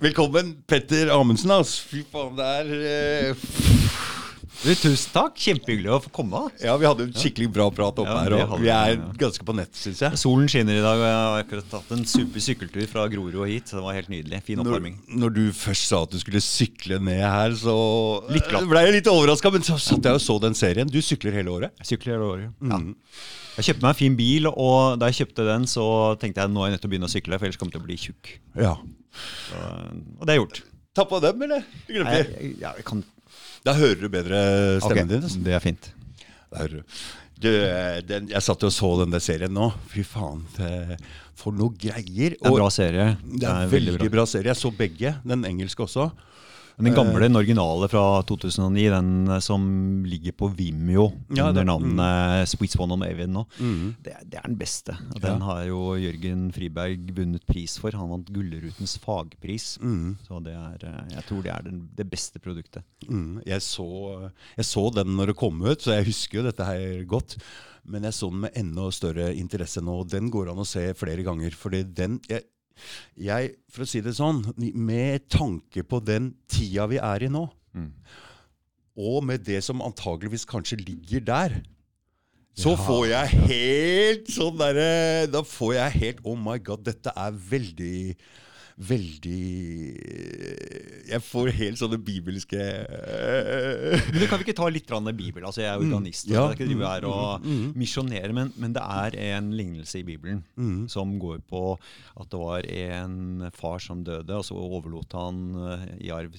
Velkommen, Petter Amundsen. ass. Fy faen, det er uh... Du, tusen takk. Kjempehyggelig å få komme. Ja, vi hadde en skikkelig bra prat oppe Ja, her, og vi er ganske på nett, syns jeg. Solen skinner i dag, og jeg har akkurat tatt en super sykkeltur fra Grorud og hit. Så det var helt nydelig. Fin Når, oppvarming. når du først sa at du skulle sykle ned her, så Litt glatt. ble jeg litt overraska. Men så satt jeg og så den serien. Du sykler hele året. Jeg sykler hele året. Ja. Jeg kjøpte meg en fin bil, og da jeg kjøpte den, så tenkte jeg nå er jeg nødt til å begynne å sykle, for ellers kommer jeg til å bli tjukk. Ja. Så, og det er gjort. Tappa dem, eller? Du glemte det. ja, jeg kan, Da hører du bedre stemmen okay, din. altså. Det er fint. Da hører du. Du, eh, den, jeg satt og så den der serien nå. Fy faen, det, for noe greier. Det er en bra serie. Det er veldig bra. serie. Jeg så begge. Den engelske også. Den gamle, den originale fra 2009, den eh, som ligger på Vimeo Ja, under navnet Sweet Swan on Avin nå, Mm. det, det er den beste. Den har jo Jørgen Friberg vunnet pris for. Han vant Gullrutens fagpris. Mm. Så det er, eh, jeg tror det er den, det beste produktet. Mm, jeg, så, jeg så den når det kom ut, så jeg husker jo dette her godt. Men jeg så den med enda større interesse nå. Den går an å se flere ganger. Fordi den jeg, jeg, For å si det sånn, med tanke på den tida vi er i nå, Mm. og med det som antageligvis kanskje ligger der, så får jeg helt sånn derre Da får jeg helt Oh my god, dette er veldig Veldig Jeg får helt sånne bibelske Men du Kan vi ikke ta litt Bibel? Altså, jeg er organist, og Ja. jeg ikke drive her og misjonere, men, men det er en lignelse i Bibelen Mm. som går på at det var en far som døde, og så overlot han eh, i arv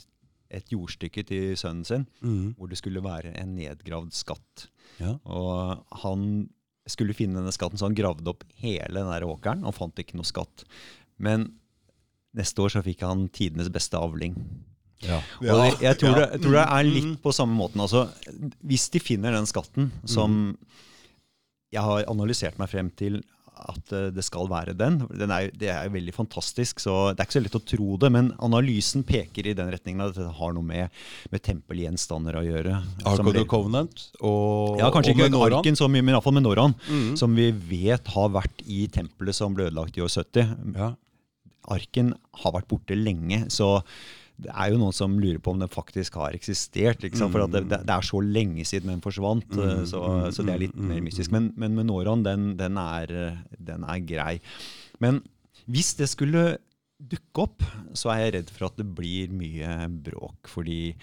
et jordstykke til sønnen sin, Mm. hvor det skulle være en nedgravd skatt. Ja. Og han skulle finne denne skatten, så han gravde opp hele den der åkeren og fant ikke noe skatt. Men neste år så fikk han tidenes beste avling. Ja. Og det, jeg, tror Ja. det, jeg tror det er litt på samme måten. Altså, hvis de finner den skatten som jeg har analysert meg frem til at eh, det skal være den, den er, det er veldig fantastisk, så det er ikke så lett å tro det, men analysen peker i den retningen at det har noe med, med tempelgjenstander å gjøre. Ark som of the Covenant og ja, kanskje og ikke Menorah. arken så mye, men iallfall Menoraen, Mm. som vi vet har vært i tempelet som ble ødelagt i år 70. Ja. Arken har vært borte lenge, så det er jo noen som lurer på om den faktisk har eksistert. For at det, det er så lenge siden den forsvant, eh, så, så det er litt mer mystisk. Men, men Noron, den, den, er, eh, den er grei. Men hvis det skulle dukke opp, så er jeg redd for at det blir mye bråk. Fordi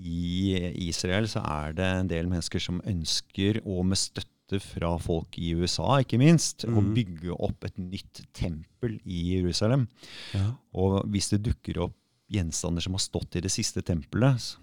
i Israel så er det en del mennesker som ønsker, og med støtte fra folk i USA ikke minst, og bygge opp et nytt tempel i Jerusalem. Ja. Og hvis det dukker opp gjenstander som har stått i det siste tempelet,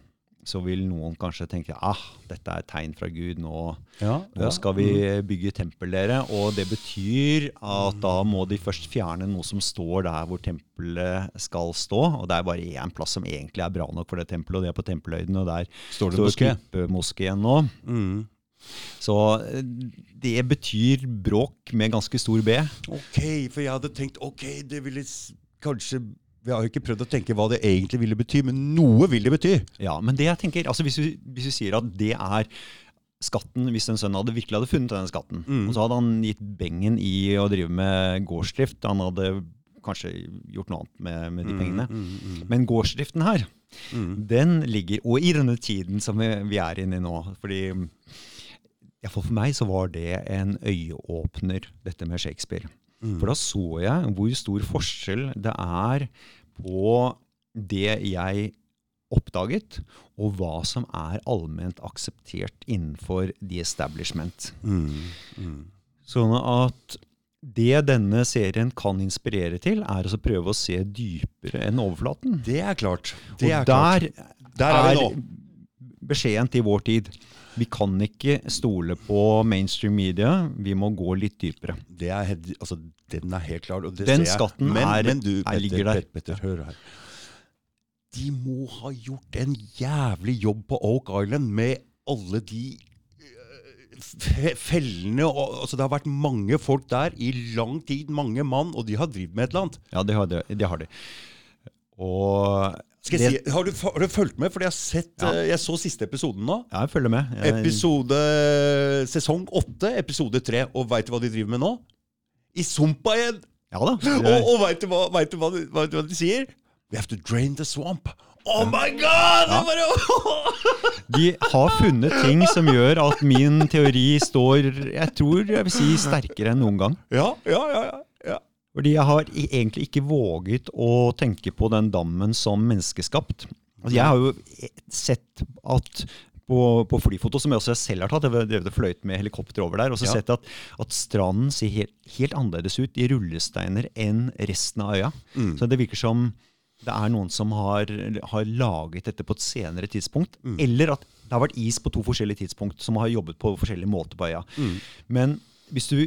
så vil noen kanskje tenke ah, dette er et tegn fra Gud, nå, Ja, nå ja. skal vi bygge tempel, dere. Og det betyr at da må de først fjerne noe som står der hvor tempelet skal stå. Og det er bare én plass som egentlig er bra nok for det tempelet, og det er på Tempelhøyden. Og der Står det moské? Klippemoskeen nå. Mm. Så eh, det betyr bråk med ganske stor B. Ok, for jeg hadde tenkt ok, det ville kanskje Vi har jo ikke prøvd å tenke hva det egentlig ville bety, men noe vil det bety. Ja, men det jeg tenker, altså hvis du, hvis vi sier at det er skatten, hvis en sønn hadde virkelig hadde funnet denne skatten, Mm. og så hadde han gitt bengen i å drive med gårdsdrift, han hadde kanskje gjort noe annet med, med de pengene. Mm, Men gårdsdriften her, mm. den ligger, og i denne tiden som vi, vi er inne i nå, fordi hvert for meg så var det en øyeåpner, dette med Shakespeare. Mm. For da så jeg hvor stor forskjell det er på det jeg oppdaget, og hva som er allment akseptert innenfor the establishment. Mm. Mm. Sånn at det denne serien kan inspirere til, er å prøve å se dypere enn overflaten. Det er klart. Det og er klart. der, er, er beskjeden til vår tid. Vi kan ikke stole på mainstream media, vi må gå litt dypere. Det er, altså, den er helt klar. Den skatten men, er- men du, er- Petter, ligger der. Petter, Petter, hør her. De må ha gjort en jævlig jobb på Oak Island med alle de øh, fellene og, altså Det har vært mange folk der i lang tid, mange mann, og de har drevet med et eller annet. Ja, det har de. Det har de. Og Skal jeg si, har, du, har du fulgt med? Fordi jeg har sett, Ja. øh, jeg så siste episoden nå. Ja, jeg følger med. Jeg, Episode Sesong åtte, episode tre. Og veit du hva de driver med nå? I sumpa igjen! ja da. Og, og veit du, hva, vet du, hva, de- vet du hva de sier? We have to drain the swamp. Oh my god! Ja. bare, De har funnet ting som gjør at min teori står jeg tror jeg vil si sterkere enn noen gang. ja, ja, ja, ja. Fordi jeg har egentlig ikke våget å tenke på den dammen som menneskeskapt. Altså, jeg har jo sett at på, på flyfoto, som jeg også selv har tatt, jeg drev fløyet med helikopter over der, og så Ja. sett at, at stranden ser helt, helt annerledes ut i rullesteiner enn resten av øya. Mm. Så det virker som det er noen som har, har laget dette på et senere tidspunkt. Mm. Eller at det har vært is på to forskjellige tidspunkt som har jobbet på forskjellige måter på øya. Mm. Men hvis du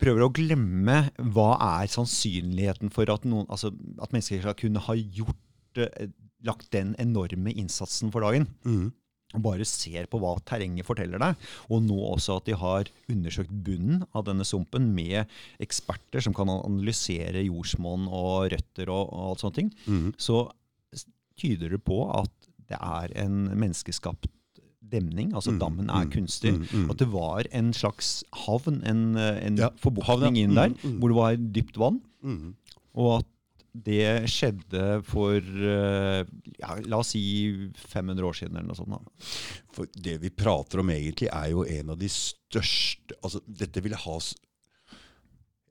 prøver å glemme hva er sannsynligheten for at, noen, altså, at mennesker skal kunne ha gjort, eh, lagt den enorme innsatsen for dagen, Mm. og bare ser på hva terrenget forteller deg, og nå også at de har undersøkt bunnen av denne sumpen med eksperter som kan analysere jordsmonn og røtter og, og alt sånne ting, Mm. så tyder det på at det er en menneskeskapt demning. Altså Mm, dammen er mm, kunstig. mm, mm. At det var en slags havn, en, eh, en Ja, havn, inn der, Mm, mm. hvor det var dypt vann. Og at det skjedde for eh, ja, la oss si 500 år siden eller noe sånt. da. For det vi prater om egentlig, er jo en av de største Altså, dette ville ha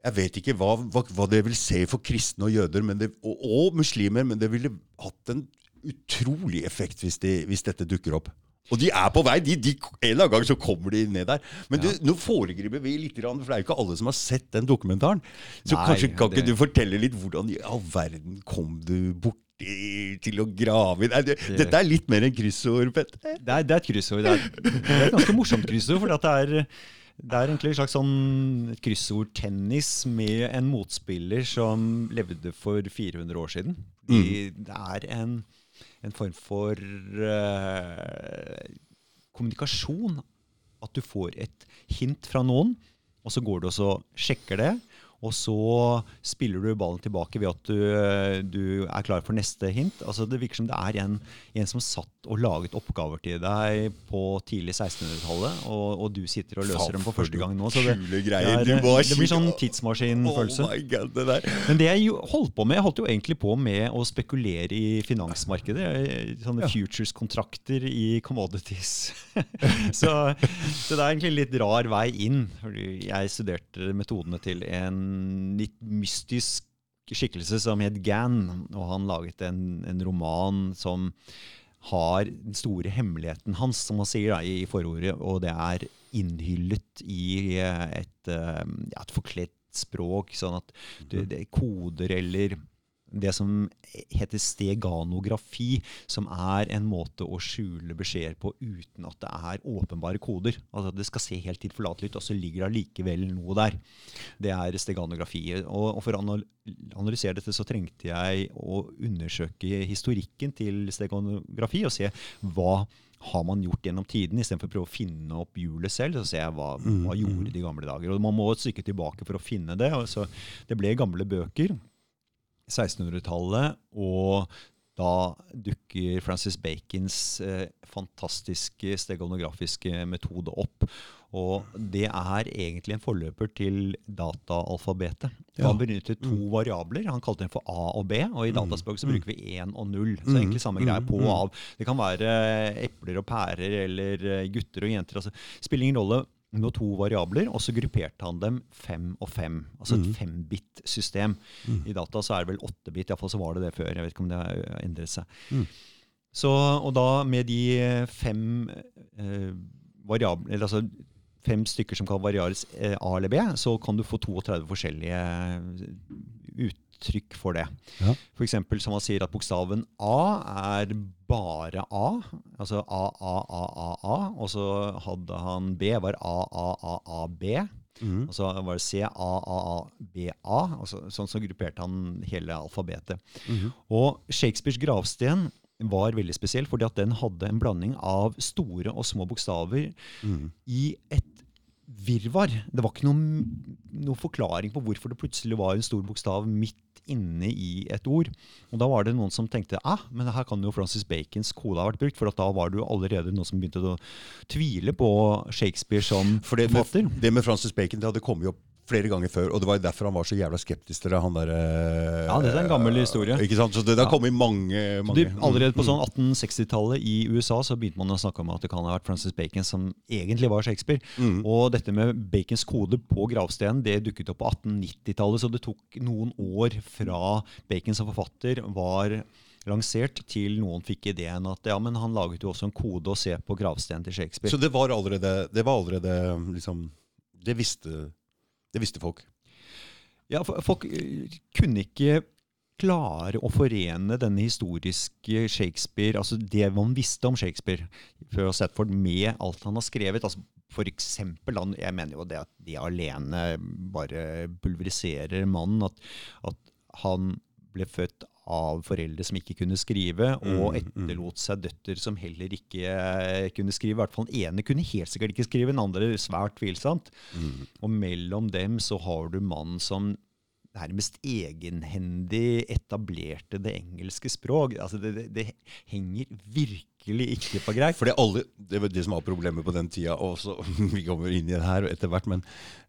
Jeg vet ikke hva, hva, hva det vil se for kristne og jøder men det, og, og muslimer, men det ville hatt en utrolig effekt hvis, de, hvis dette dukker opp. Og de er på vei. De, de, en eller annen gang så kommer de ned der. Men du, nå foregriper vi litt, for det er jo ikke alle som har sett den dokumentaren. Så Nei, kanskje kan det- ikke du fortelle litt hvordan i all verden kom du borti til å grave Nei, det, Dette er litt mer enn kryssord, Petter. Det det er et kryssord. Det er, det er et ganske morsomt kryssord. For det er, det er egentlig et slags sånn kryssordtennis med en motspiller som levde for 400 år siden. De, det er en, en form for uh, kommunikasjon. At du får et hint fra noen, og så går du og sjekker det. Og så spiller du ballen tilbake ved at du, du er klar for neste hint. Altså Det virker som det er en, en som satt og laget oppgaver til deg på tidlig 1600-tallet, og, og du sitter og løser dem for første gang nå. Så det, Kule det, er, det blir sånn tidsmaskinfølelse. Oh God, det. Men det jeg holdt på med, jeg holdt jo egentlig på med å spekulere i finansmarkedet. Sånne Sånne futures-kontrakter i commodities. så, så det er egentlig en litt rar vei inn. fordi Jeg studerte metodene til en litt mystisk skikkelse som het Gann. Og han laget en, en roman som har den store hemmeligheten hans, som han sier da, i forordet, og det er innhyllet i eh, et, eh, ja, et forkledt språk, sånn at du, det er koder eller det som heter steganografi, som er en måte å skjule beskjeder på uten at det er åpenbare koder. Altså Det skal se helt tilforlatelig ut, og så ligger det allikevel noe der. Det er steganografi. Og, og for å analysere dette så trengte jeg å undersøke historikken til steganografi og se hva har man gjort gjennom tiden, istedenfor å prøve å finne opp hjulet selv. Så ser jeg hva, hva gjorde de gamle dager. Og Man må et stykke tilbake for å finne det. Så det ble gamle bøker. 1600-tallet, og da dukker Francis Bacons eh, fantastiske stegonografiske metode opp. Og det er egentlig en forløper til dataalfabetet. Ja. Han benyttet to variabler. Han kalte den for A og B. Og i dataspråk så bruker vi 1 og 0. Så egentlig samme greie på og av. Det kan være epler og pærer eller eh, gutter og jenter. Altså, spiller ingen rolle med to variabler, og så grupperte han dem fem og fem. Altså et fembit-system. I data så er det vel åtte bit, iallfall så var det det før. Jeg vet ikke om det har endret seg. Så, og da med de fem eh, variabler, eller altså fem stykker som kan varieres eh, A eller B, så kan du få 32 forskjellige uttrykk for det. Ja. Eksempel som man sier at bokstaven A er bare A, altså A, A, A, A, A, og så hadde han B var A, A, A, A, B. Mm. Og så var det C, A, A, A, B, A. Og så, sånn så grupperte han hele alfabetet. Mm. Og Shakespeares gravsten var veldig spesiell, fordi at den hadde en blanding av store og små bokstaver mm. i et virvar. Det var ikke noen noen, forklaring på hvorfor det plutselig var en stor bokstav midt inne i et ord. Og da var det noen som tenkte ah, men her kan jo Francis Bacons kode ha vært brukt, for at da var det jo allerede noen som begynte å tvile på Shakespeare som forfatter. det med Francis Bacon det hadde kommet opp flere ganger før. Og det var derfor han var så jævla skeptisk til det. Han der, eh, Ja, det er en gammel historie. Ikke sant? Så det, det har Ja. kommet mange, mange De, allerede på sånn 1860-tallet i USA så begynte man å snakke om at det kan ha vært Francis Bacon som egentlig var Shakespeare. Mm. Og dette med Bacons kode på gravstenen det dukket opp på 1890-tallet, så det tok noen år fra Bacon som forfatter var lansert, til noen fikk ideen at ja, men han laget jo også en kode å se på gravstenen til Shakespeare. Så det var allerede, det var allerede liksom Det visste, det visste folk. Ja, Folk eh, kunne ikke klare å forene denne historiske Shakespeare, altså det man visste om Shakespeare før Setford, med alt han har skrevet. altså for eksempel, jeg mener jo det at det alene bare pulveriserer mannen. At, at han ble født av foreldre som ikke kunne skrive, og Mm, mm. etterlot seg døtter som heller ikke eh, kunne skrive. I hvert fall Den ene kunne helt sikkert ikke skrive, den andre svært tvilsomt. Mm. Og mellom dem så har du mannen som nærmest egenhendig etablerte det engelske språk. Altså det, det, det henger virkelig ikke på greip. For alle, Det var det som var problemet på den tida. Og så, vi kommer inn i det her etter hvert, men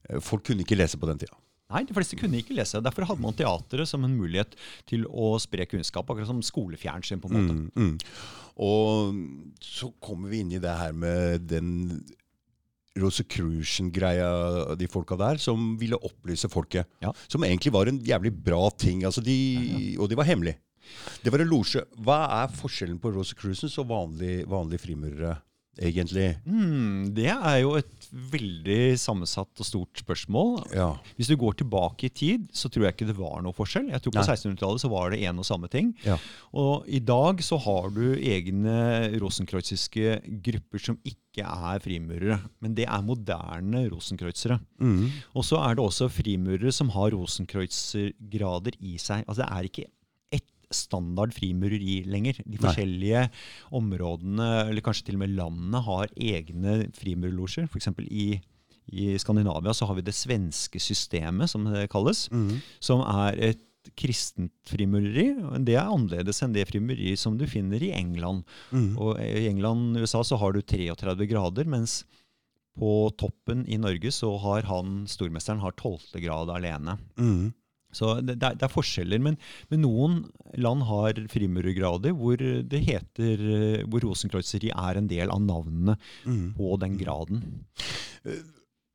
eh, folk kunne ikke lese på den tida. Nei, de fleste kunne ikke lese. Derfor hadde man teatret som en mulighet til å spre kunnskap, akkurat som skolefjernsyn. på en måte. Mm, mm. Og så kommer vi inn i det her med den Rosicrucian-greia, de folka der, som ville opplyse folket. Ja. Som egentlig var en jævlig bra ting. Altså de, Og de var hemmelige. Det var en losje. Hva er forskjellen på Rosicrucians og vanlige, vanlige frimurere, egentlig? Mm, det er jo et veldig sammensatt og stort spørsmål. Ja. Hvis du går tilbake i tid, så tror jeg ikke det var noe forskjell. Jeg tror På 1600-tallet så var det en og samme ting. Ja. Og i dag så har du egne rosenkreuziske grupper som ikke er frimurere. Men det er moderne rosenkreuzere. Mm. Og så er det også frimurere som har rosenkreuzergrader i seg. Altså det er ikke standard frimureri lenger. De forskjellige områdene, eller kanskje til og med landene, har egne frimurlosjer. F.eks. i i Skandinavia så har vi det svenske systemet, som det kalles, Mm. som er et kristent frimureri. Det er annerledes enn det frimureri som du finner i England. Mm. Og I England og USA så har du 33 grader, mens på toppen i Norge så har han, stormesteren har 12. grad alene. Mm. Så det, det, er, det er forskjeller, men, men noen land har frimurergrader hvor det heter eh, hvor rosenkreuzeri er en del av navnene Mm. på den graden.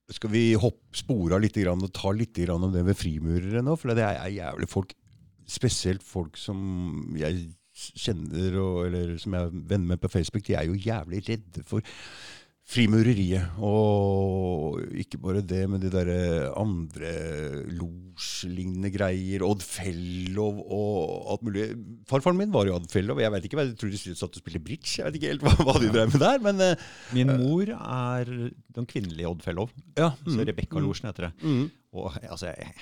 Skal vi hoppe, spore av litt grann, og ta litt grann om det med frimurere nå? For det er jævlig folk, spesielt folk som jeg kjenner, og, eller som jeg er venner med på Facebook, de er jo jævlig redde for frimureriet. Og ikke bare det, men de derre andre losjlignende greier. Odd Fellow og alt mulig. Farfaren min var jo Odd Fellow, jeg vet ikke jeg tror de satt og spilte bridge. Jeg vet ikke helt hva, hva de drev med der, men eh, Min mor er den kvinnelige Odd Fellow. ja. Så mm, Rebekka-losjen heter det. mm. Og altså jeg-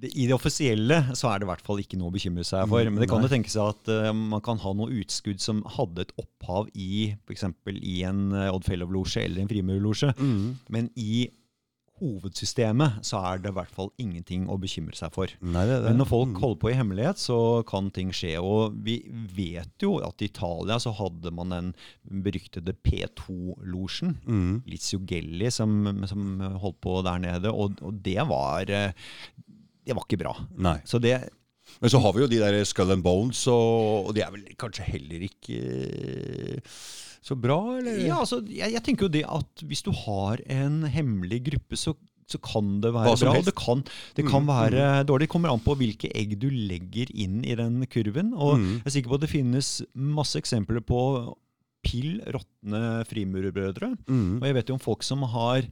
det, I det offisielle så er det i hvert fall ikke noe å bekymre seg for. Men det kan jo tenke seg at uh, man kan ha noe utskudd som hadde et opphav i f.eks. i en uh, Odd Fellow-losje eller en frimurerlosje. Mm. Men i hovedsystemet så er det i hvert fall ingenting å bekymre seg for. Nei, det det. Men når folk Mm. holder på i hemmelighet, så kan ting skje. Og vi vet jo at i Italia så hadde man den beryktede P2-losjen. Mm. Lizio Gelli som, som holdt på der nede, og, og det var eh, Det var ikke bra. Nei. Så det Men så har vi jo de der Skull and Bones, og, og de er vel kanskje heller ikke eh, så bra, eller? Ja, altså, jeg, jeg tenker jo det at hvis du har en hemmelig gruppe, så så kan det være bra, helst. det kan, det kan Mm, være dårlig. Det kommer an på hvilke egg du legger inn i den kurven. Og Mm. jeg er sikker på at det finnes masse eksempler på pill råtne frimurerbrødre. Mm. Og jeg vet jo om folk som har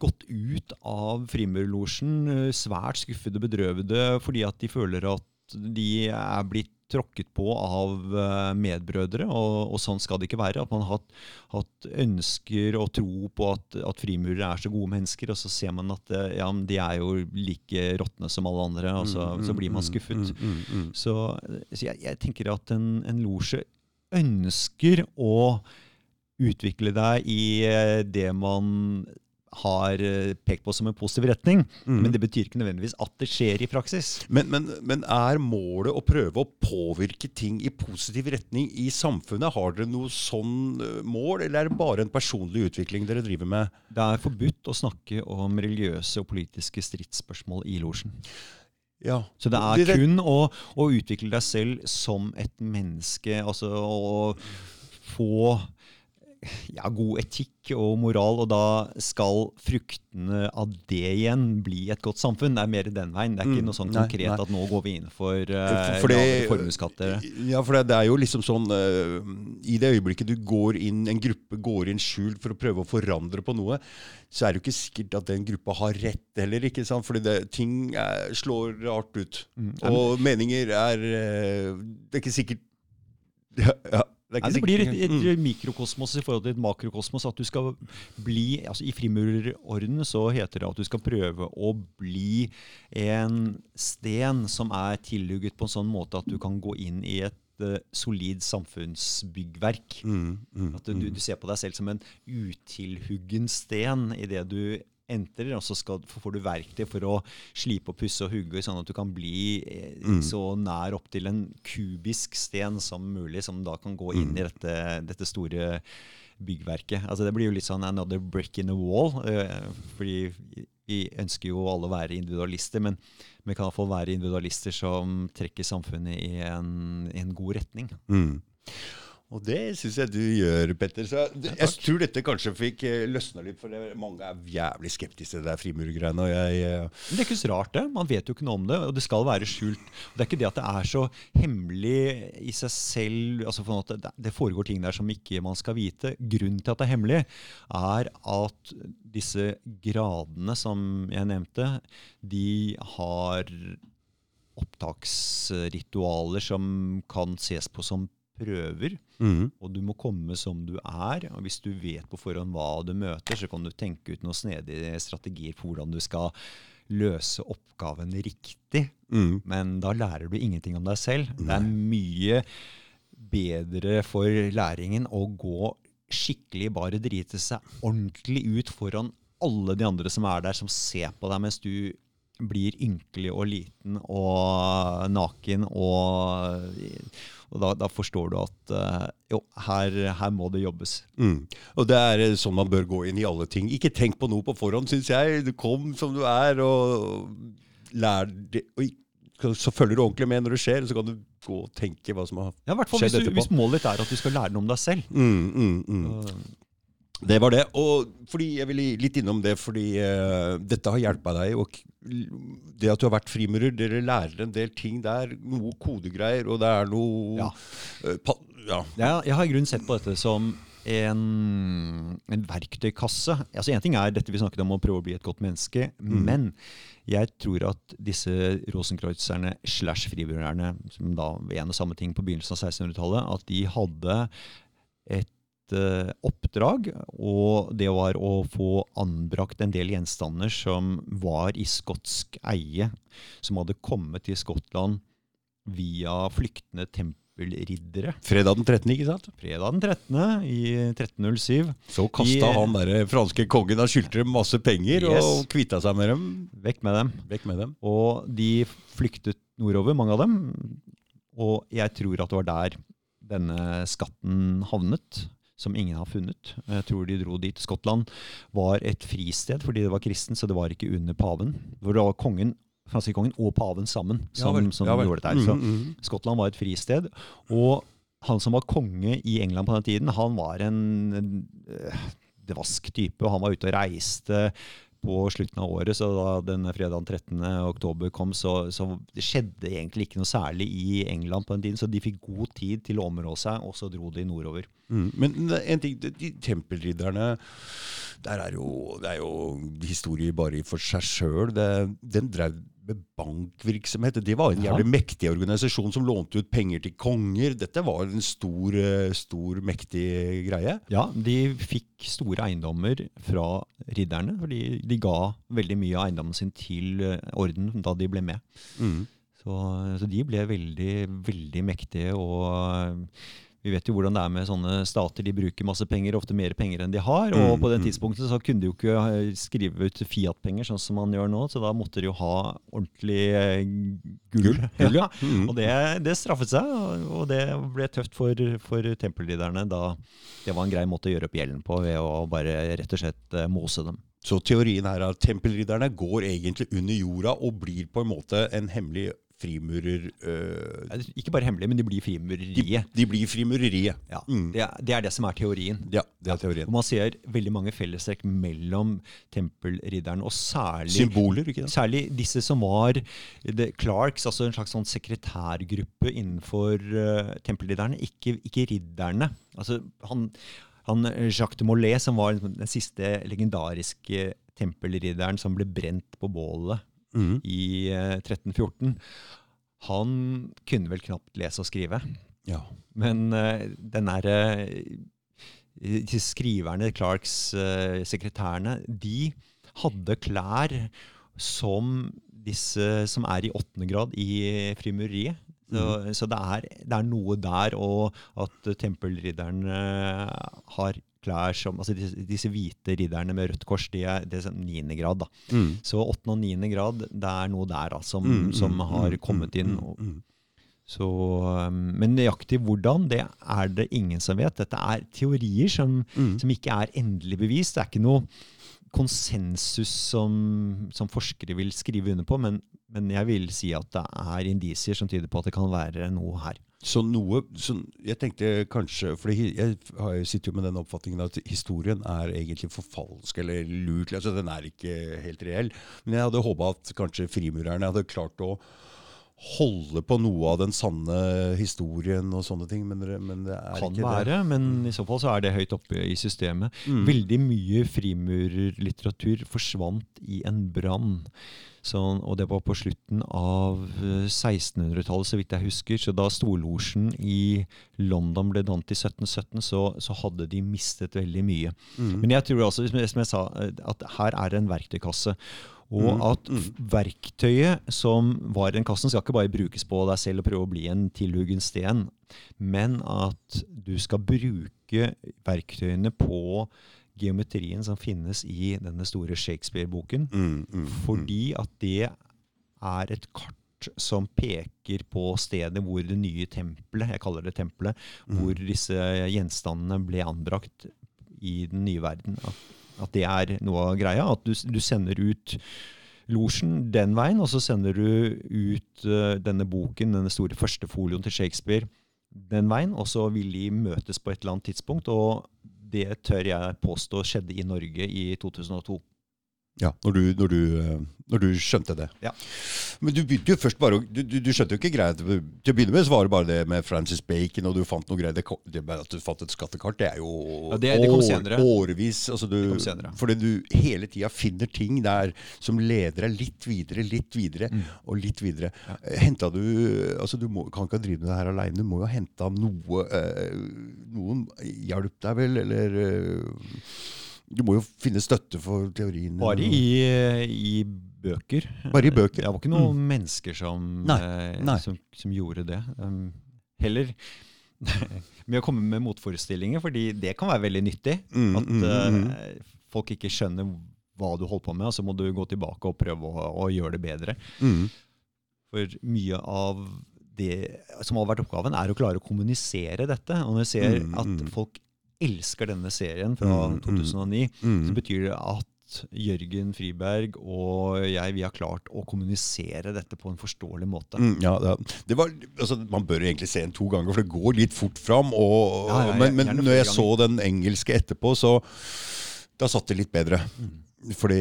gått ut av Frimurlosjen eh, svært skuffede, og bedrøvede, fordi at de føler at de er blitt tråkket på av eh, medbrødre, og, og sånn skal det ikke være. At man har hatt, hatt ønsker og tro på at, at frimurere er så gode mennesker, og så ser man at eh, ja, de er jo like råtne som alle andre, og så, så blir man skuffet. Mm, mm, mm. Så, så jeg, jeg tenker at en, en losje ønsker å utvikle deg i det man har eh, pekt på som en positiv retning. Mm. Men det betyr ikke nødvendigvis at det skjer i praksis. Men, men, men er målet å prøve å påvirke ting i positiv retning i samfunnet? Har dere noe sånn eh, mål, eller er det bare en personlig utvikling dere driver med? Det er forbudt å snakke om religiøse og politiske stridsspørsmål i losjen. Ja. Så det er kun å, å utvikle deg selv som et menneske, altså å få ja, god etikk og moral, og da skal fruktene av det igjen bli et godt samfunn. Det er mer den veien. Det er ikke Mm, noe sånn konkret nei. at nå går vi inn for uh, For- for formuesskatter. Ja, for det, det er jo liksom sånn uh, I det øyeblikket du går inn, en gruppe går inn skjult for å prøve å forandre på noe, så er det jo ikke sikkert at den gruppa har rett heller. ikke sant? Fordi det, ting er, slår rart ut. Mm. Og meninger er uh, Det er ikke sikkert ja, ja, det, Nei, det blir et, et, et mikrokosmos i forhold til et makrokosmos. At du skal bli, altså I frimurerordenen så heter det at du skal prøve å bli en sten som er tillugget på en sånn måte at du kan gå inn i et eh, solid samfunnsbyggverk. Mm, mm, At du, du ser på deg selv som en utilhuggen sten idet du entrer, og så skal, får du verktøy for å slipe og pusse og hugge, sånn at du kan bli eh, Mm. så nær opp til en kubisk sten som mulig, som da kan gå inn Mm. i dette, dette store byggverket. Altså Det blir jo litt sånn another brick in the wall. eh, fordi vi ønsker jo alle å være individualister, men vi kan iallfall være individualister som trekker samfunnet i en, i en god retning. Mm. Og det syns jeg du gjør, Petter. Så jeg, jeg tror dette kanskje fikk eh, løsna litt, for det, mange er jævlig skeptiske til det der frimurgreiene. Og eh, Men det er ikke så rart, det. Man vet jo ikke noe om det, og det skal være skjult. Det er ikke det at det er så hemmelig i seg selv. altså for at det, det foregår ting der som ikke man skal vite. Grunnen til at det er hemmelig, er at disse gradene som jeg nevnte, de har opptaksritualer som kan ses på som prøver. mm. Og du må komme som du er. og Hvis du vet på forhånd hva du møter, så kan du tenke ut noen snedige strategier på hvordan du skal løse oppgaven riktig. Mm. Men da lærer du ingenting om deg selv. Det er mye bedre for læringen å gå skikkelig, bare drite seg ordentlig ut foran alle de andre som er der, som ser på deg mens du blir ynkelig og liten og naken. Og, og da, da forstår du at eh, jo, her, her må det jobbes. Mm. Og det er eh, sånn man bør gå inn i alle ting. Ikke tenk på noe på forhånd, syns jeg. Du kom som du er, og lær det. Og så følger du ordentlig med når det skjer, så kan du gå og tenke hva som har Ja, Skjedd hvis, du, etterpå. hvis målet ditt er at du skal lære noe om deg selv. mm, mm, mm. Det var det. Og fordi jeg vil litt innom det, fordi uh, dette har hjulpet deg. Og det at du har vært frimurer, dere lærer en del ting der. Noe kodegreier, og det er noe Ja. Uh, pa, ja. Jeg, jeg har i grunnen sett på dette som en, en verktøykasse. Altså En ting er dette vi snakket om å prøve å bli et godt menneske, men jeg tror at disse rosenkreuzerne slash friburerne, som da var en og samme ting på begynnelsen av 1600-tallet, at de hadde et oppdrag, og det var å få anbrakt en del gjenstander som var i skotsk eie, som hadde kommet til Skottland via flyktende tempelriddere. Fredag den 13., ikke sant? Fredag den 13. i 1307. Så kasta han der franske kongen og skyldte dem masse penger Yes. og kvitta seg med dem. Vekk med dem. Vekk med dem. Og de flyktet nordover, mange av dem. Og jeg tror at det var der denne skatten havnet, som ingen har funnet. Jeg tror de dro dit. Skottland var et fristed fordi det var kristen, så det var ikke under paven. Hvor det var kongen, franske og paven sammen som, som gjorde dette. Så Mm, mm. Skottland var et fristed. Og han som var konge i England på den tiden, han var en, en øh, dvask type. Han var ute og reiste på slutten av året, så da denne fredagen 13. oktober kom, så, så skjedde egentlig ikke noe særlig i England på den tiden. Så de fikk god tid til å områ seg, og så dro de nordover. Mm. Men en ting, de, de tempelridderne der er jo, Det er jo historie bare for seg sjøl. Den drev bankvirksomhet. De var en Ja. jævlig mektig organisasjon som lånte ut penger til konger. Dette var en stor, eh, stor mektig greie. Ja, de fikk store eiendommer fra ridderne, fordi de ga veldig mye av eiendommen sin til eh, orden da de ble med. Mm. Så, så de ble veldig, veldig mektige. Og vi vet jo hvordan det er med sånne stater. De bruker masse penger, ofte mer penger enn de har. Og Mm, på den mm. tidspunktet så kunne de jo ikke eh, skrive ut Fiat-penger sånn som man gjør nå, så da måtte de jo ha ordentlig eh, gull. Gull, ja. Mm. Og det, det straffet seg, og- det ble tøft for, for tempelridderne da det var en grei måte å gjøre opp gjelden på ved å bare rett og slett eh, mose dem. Så teorien her er at tempelridderne går egentlig under jorda og blir på en måte en hemmelig frimurer... øh, Ikke bare hemmelige, men de blir frimureriet. de blir frimureriet. Ja, Mm. det, er, det er det som er teorien. Ja, det er teorien. Og man ser veldig mange fellestrekk mellom tempelridderen og særlig Symboler, ikke sant? Særlig disse som var the Clarks, altså en slags sånn sekretærgruppe innenfor uh, tempelridderne, ikke, ikke ridderne. Altså, han, han, Jacques de Molay, som var den siste legendariske tempelridderen som ble brent på bålet Mm. i eh, 1314, han kunne vel knapt lese og skrive. Ja. Men uh, den derre Disse skriverne, Clarks eh, sekretærene, de hadde klær som disse som er i åttende grad i frimureriet. Så, så det, er, det er noe der, og at tempelridderne har klær som altså disse, disse hvite ridderne med rødt kors, de er, det er sånn niende grad. da. Mm. Så åttende og niende grad, det er noe der altså, som, Mm, som mm, har mm, kommet inn. mm, Og, mm. så, um, men nøyaktig hvordan, det er det ingen som vet. Dette er teorier som, Mm. som ikke er endelig bevist. Det er ikke noe konsensus som, som forskere vil skrive under på, men, men jeg vil si at det er indisier som tyder på at det kan være noe her. Så noe så Jeg tenkte kanskje For jeg sitter jo med den oppfatningen at historien er egentlig forfalsk eller lurt. altså Den er ikke helt reell. Men jeg hadde håpa at kanskje frimurerne hadde klart å holde på noe av den sanne historien og sånne ting. Men, men det er Kan ikke være, det. men i så fall så er det høyt oppe i systemet. Mm. Veldig mye frimurerlitteratur forsvant i en brann. Sånn, og det var på slutten av eh, 1600-tallet, så vidt jeg husker. Så da Storlosjen i London ble dannet i 1717, så, så hadde de mistet veldig mye. Mm. Men jeg tror også, som jeg sa, eh, at her er det en verktøykasse. Og Mm, at mm. verktøyet som var i den kassen, skal ikke bare brukes på deg selv og prøve å bli en tilhuggen sten, men at du skal bruke verktøyene på geometrien som finnes i denne store Shakespeare-boken. Mm, mm, Fordi at det er et kart som peker på stedet hvor det nye tempelet, jeg kaller det tempelet, Mm. hvor disse gjenstandene ble anbrakt i den nye verden. At, at det er noe av greia. At du, du sender ut losjen den veien, og så sender du ut uh, denne boken, denne store første folioen til Shakespeare, den veien, og så vil de møtes på et eller annet tidspunkt. Og det tør jeg påstå skjedde i Norge i 2002. Ja, når du, når, du, eh, når du skjønte det. Ja. Men du begynte jo først bare du, du, skjønte jo ikke greia til til å begynne med, så var det bare det med Francis Bacon, og du fant noe greier. Det, det at du fant et skattekart, det er jo Ja, det- det kom senere. årevis. Altså du. Fordi du hele tida finner ting der som leder deg litt videre, litt videre Mm. og litt videre. Henta du Altså, du må, kan ikke drive med det her aleine. Du må jo ha henta noe eh, Noen hjalp deg vel, eller eh, Du må jo finne støtte for teorien. Bare i, i bøker. Bare i bøker. Det var ikke noen mennesker som, Nei, eh, nei. som, som gjorde det. Um, heller med å komme med motforestillinger, fordi det kan være veldig nyttig. Mm, At mm, mm, mm. eh, folk ikke skjønner hva du holder på med, og så må du gå tilbake og prøve å, å gjøre det bedre. Mm. For mye av det som har vært oppgaven, er å klare å kommunisere dette. Og når jeg ser Mm, at mm. folk elsker denne serien fra Mm, mm. 2009, så Mm. betyr det at Jørgen Friberg og jeg vi har klart å kommunisere dette på en forståelig måte. Mm, ja, det, var, altså, man bør egentlig se den to ganger, for det går litt fort fram. Og, Ja, ja, men men når jeg jeg så den engelske etterpå, så da satt det litt bedre. Mm. Fordi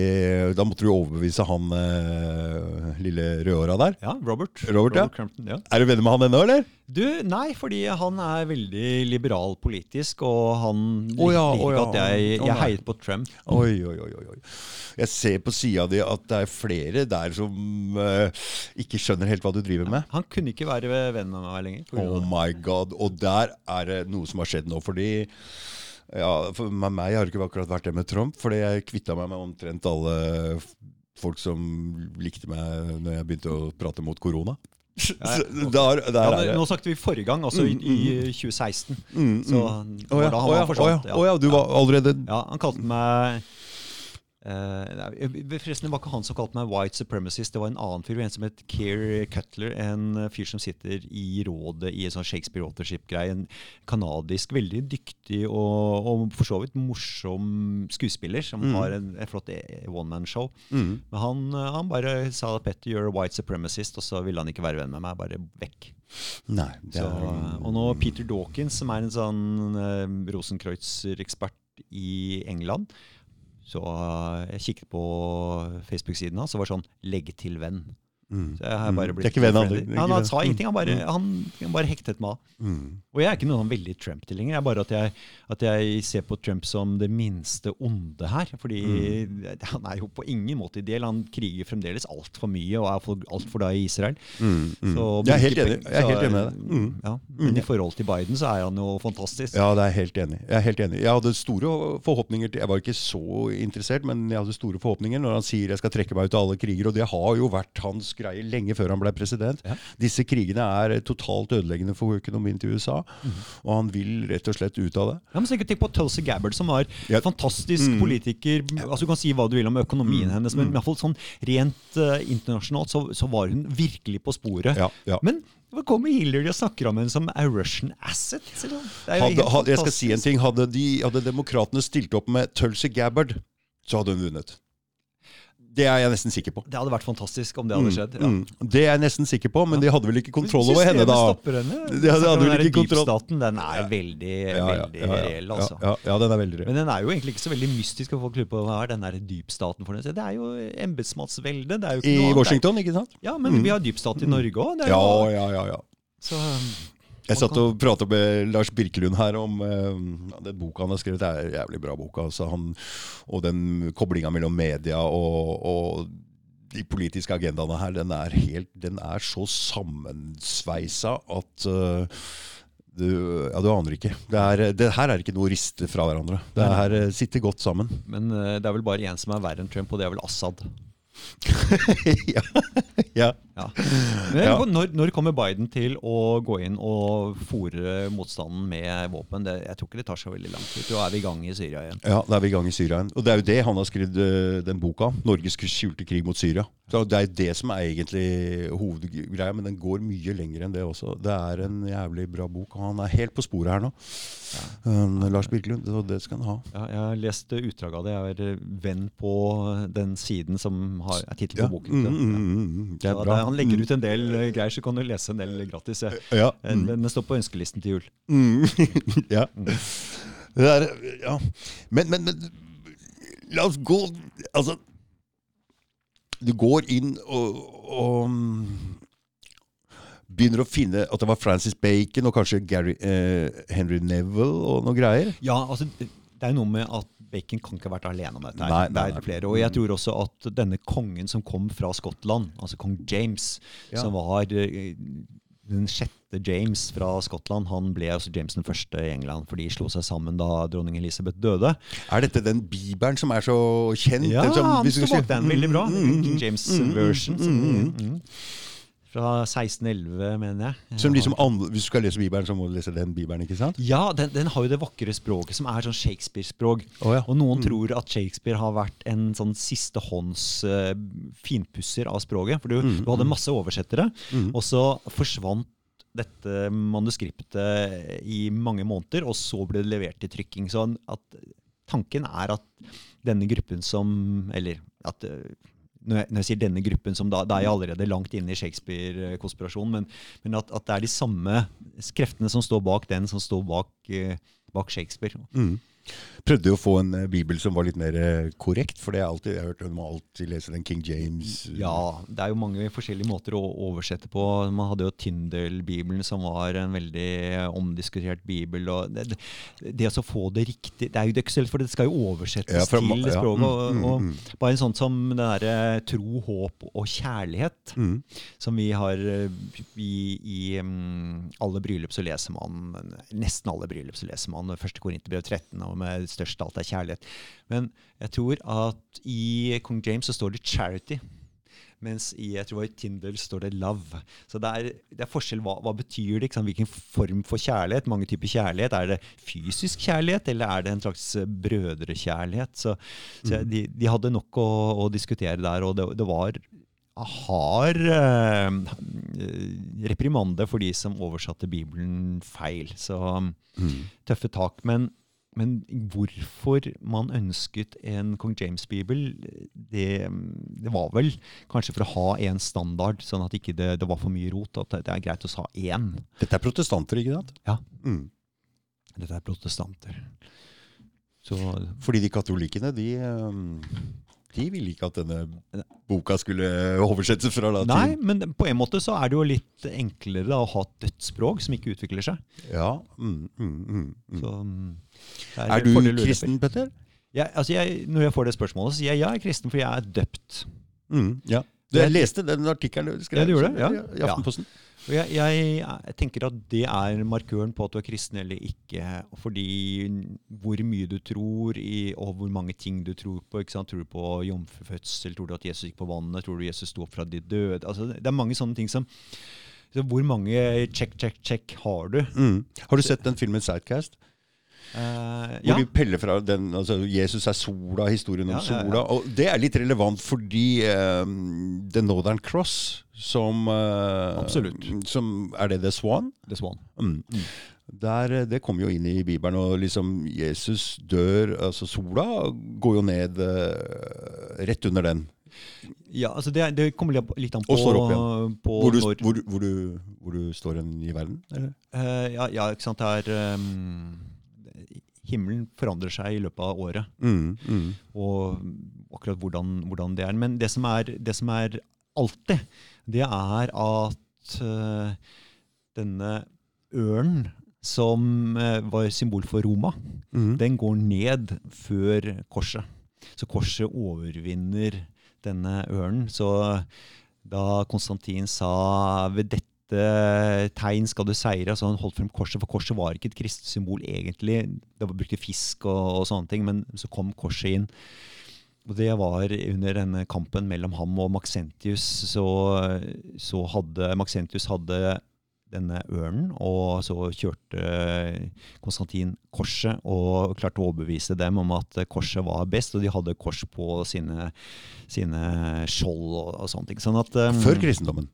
da måtte du overbevise han eh, lille rødhåra der. Ja, Robert. Robert, ja. Crampton, ja. Er du venner med han ennå, eller? Du, nei, fordi han er veldig liberal politisk, og han oh, ja, liker oh, ja. at jeg, jeg heiet på Trump. Oi, oi, oi, oi. Jeg ser på sida di at det er flere der som eh, ikke skjønner helt hva du driver med. Han kunne ikke være venn med meg lenger. Oh my god. Og der er det noe som har skjedd nå. Fordi ja, for meg har det ikke akkurat vært det med Trump. Fordi jeg kvitta meg med omtrent alle folk som likte meg når jeg begynte å prate mot korona. Der, der Ja, er nå snakket vi forrige gang, altså i, i 2016. Mm, Så mm. Så oh, ja, da han oh, ja, var forsvant. å ja, du var allerede Ja, han kalte meg nei, Forresten, det var ikke han som kalte meg white supremacist. Det var en annen fyr, en som het Keir Cutler. En eh, fyr som sitter i rådet i en sånn Shakespeare Authorship-greie. En kanadisk, veldig dyktig og, og for så vidt morsom skuespiller som Mm. har en, en flott eh, one-man-show. mm. Men han, han bare sa at Petter, you're a white supremacist, og så ville han ikke være venn med meg. Bare vekk. Nei. Det Så, er, og nå Peter Dawkins, som er en sånn uh, Rosenkreutzer-ekspert i England. Så eh, jeg kikket på Facebook-siden hans, og var sånn 'legg til venn'. Mm. Så jeg har bare Mm. blitt er ikke venn, Han, han sa ingenting, han bare, Mm. han, han bare hektet meg av. Mm. Og jeg er ikke noen veldig Trump-tilhenger. Det er bare at jeg, at jeg ser på Trump som det minste onde her. Fordi Mm. han er jo på ingen måte ideell. Han kriger fremdeles altfor mye og er altfor glad i Israel. Mm. Så Jeg er helt enig. Jeg er helt enig med deg. Mm. Ja, men i forhold til Biden så er han jo fantastisk. Ja, det er jeg helt enig. Jeg er helt enig. Jeg hadde store forhåpninger til Jeg var ikke så interessert, men jeg hadde store forhåpninger når han sier jeg skal trekke meg ut av alle kriger, og det har jo vært hans greie lenge før han ble president. Ja. Disse krigene er totalt ødeleggende for økonomien til USA, mm. og han vil rett og slett ut av det. Ja, men sikkert tenk på Tulsi Gabbard, som var Ja. fantastisk Mm. politiker. Altså Du kan si hva du vil om økonomien hennes, men i hvert fall sånn rent uh, internasjonalt så, så var hun virkelig på sporet. Ja, ja. Men hva kommer Hillary og snakker om henne som a Russian asset? Hadde, hadde, jeg skal si en ting. Hadde, de, hadde demokratene stilt opp med Tulsi Gabbard, så hadde hun vunnet. Det er jeg nesten sikker på. Det hadde vært fantastisk om det hadde skjedd. Ja. Mm, mm. Det er jeg nesten sikker på, men de hadde vel ikke kontroll over henne da. henne. Det hadde- hadde vel ikke kontroll- Deep-staten, den er veldig, Ja, ja, veldig ja, ja, reell, altså. Ja, den er veldig reell. Men den er jo egentlig ikke så veldig mystisk, å folk lurer på hva er den der dypstaten for noe. Det er jo embetsmannsvelde. I. Washington, ikke sant? Ja, men vi har dypstat i Norge òg. Ja, ja, ja. ja. Jeg satt og pratet med Lars Birkelund her om eh, den boka han har skrevet. Det er en jævlig bra bok. Altså han, og den koblinga mellom media og, og de politiske agendaene her, den er, helt, den er så sammensveisa at uh, du, ja, du aner ikke. Det, er, det her er ikke noe å riste fra hverandre. Det her eh, sitter godt sammen. men uh, det er vel bare én som er verre enn Trump, og det er vel Assad. ja. ja. Ja. Ja. Når, når kommer Biden til å gå inn og fòre motstanden med våpen? Det, jeg tror ikke det tar så veldig lang tid. Da er vi i gang i Syria igjen. Ja, da er vi i gang i Syria igjen. Og det er jo det han har skrevet eh, den boka 'Norges skjulte krig mot Syria'. Så Det er jo det som er egentlig hovedgreia, men den går mye lenger enn det også. Det er en jævlig bra bok, og han er helt på sporet her nå. Um, Lars Birkelund, det skal han ha. Ja, jeg har lest utdrag av det. Jeg er eh, venn på den siden som har, er tittelen Ja. på boken. Mm, mm, ja. mm, mm. Det Så er da, han legger Mm. ut en del eh, greier, så kan du lese en del gratis. Ja. Eh, Mm. Den den står på ønskelisten til jul. Mm. ja. Det er, ja. Men, men, men la oss gå Altså Du går inn og, og begynner å finne at det var Francis Bacon og kanskje Gary, eh, Henry Neville og noe greier. Ja, altså, det er jo noe med at Bacon kan ikke ha vært alene om dette. her. Nei, nei, det er flere, Og jeg tror også at denne kongen som kom fra Skottland, altså kong James, Ja. som var eh, den sjette James fra Skottland, han ble altså James den første i England, for de slo seg sammen da dronning Elisabeth døde. Er dette den bibelen som er så kjent? Ja, som, han skal bak den. Veldig bra. King James version. Mm, mm. Fra 1611, mener jeg. Som liksom andre, hvis du skal lese bibelen, så må du lese den bibelen, ikke sant? Ja, den, den har jo det vakre språket som er sånn Shakespeare-språk. Oh, ja. Og noen tror at Shakespeare har vært en sånn sistehånds uh, finpusser av språket. For du, du hadde masse oversettere, og så forsvant dette manuskriptet i mange måneder, og så ble det levert til trykking. Så at tanken er at denne gruppen som Eller at eh, når jeg, når jeg sier denne gruppen, som da, da er jeg allerede langt inne i Shakespeare-konspirasjonen, men, men at, at det er de samme kreftene som står bak den, som står bak, eh, bak Shakespeare. Mm. Prøvde å få en eh, bibel som var litt mer eh, korrekt, for det er alltid, jeg har hørt du må alltid lese den King James. Ja, det er jo mange forskjellige måter å oversette på. Man hadde jo Tyndale-bibelen, som var en veldig omdiskutert bibel. og Det, det, det å få det riktig Det er jo ikke lett, for det skal jo oversettes Ja, fra til til ja, språket. mm, Og, mm, og mm. bare en sånn som den derre tro, håp og kjærlighet, Mm. som vi har eh, i, i mm, alle bryllup så leser man Nesten alle bryllup så leser man første Korinterbrev 13, og med størst alt er kjærlighet. Men jeg tror at i kong James så står det 'charity'. Mens i jeg tror i Tinder står det 'love'. Så det er, det er forskjell. Hva, hva betyr det? Hvilken form for kjærlighet? Mange typer kjærlighet. Er det fysisk kjærlighet, eller er det en slags brødrekjærlighet? Så, så Mm. de, de hadde nok å, å diskutere der, og det, det var hard eh, reprimande for de som oversatte Bibelen feil. Så Mm. tøffe tak. Men, men hvorfor man ønsket en Kong James-bibel, det, det var vel kanskje for å ha én standard, sånn at ikke det, ikke var for mye rot. At det, er greit å ha én. Dette er protestanter, ikke sant? Ja. Mm. Dette er protestanter. Så Fordi de katolikkene, de, eh, de ville ikke at denne boka skulle oversettes fra latin. Nei, men på en måte så er det jo litt enklere da, å ha et dødt språk som ikke utvikler seg. Ja. Mm, mm, mm, mm. Så, Er du kristen, Petter? Ja, altså når jeg får det spørsmålet, sier jeg ja, jeg er kristen, fordi jeg er døpt. Mm, ja. Du, jeg leste den artikkelen du skrev Ja, du gjorde det? Ja. i Aftenposten. Og jeg, jeg, jeg tenker at det er markøren på at du er kristen eller ikke. Fordi hvor mye du tror i, og hvor mange ting du tror på. Tror du på jomfrufødsel? Tror du at Jesus gikk på vannet? Tror du Jesus sto opp fra de døde? Altså, det er mange sånne ting som så Hvor mange check, check, check har du? Mm. Har du sett den filmen Sidecast? Eh, Hvor ja. de peller fra den, altså Jesus er sola, historien om Ja, ja, ja. Og det er litt relevant fordi eh, The Northern Cross, som uh, Som, er det The Swan? The Swan. Mm. Der, eh, det kommer jo inn i Bibelen, og liksom Jesus dør Altså sola går jo ned uh, rett under den. Ja, altså det, det kommer litt- an på, på Hvor du, hvor, hvor, du, hvor du står hen i verden? Eller? Eh, ja, ja, ikke sant. Det er um, Himmelen forandrer seg i løpet av året. Mm, mm. Og akkurat hvordan, hvordan det er. Men det som er, det som er alltid, det er at uh, denne ørnen som uh, var symbol for Roma, Mm. den går ned før korset. Så korset overvinner denne ørnen. Så da Konstantin sa ved dette tegn skal du seire, så han holdt frem korset, for korset var ikke et kristent symbol egentlig. Det var brukte fisk og, og sånne ting, men så kom korset inn. Og det var under denne kampen mellom ham og Maxentius, så, så hadde Maxentius hadde denne ørnen, og så kjørte Konstantin korset og klarte å overbevise dem om at korset var best, og de hadde kors på sine, sine skjold og, og sånne ting. Sånn at, um, Før kristendommen.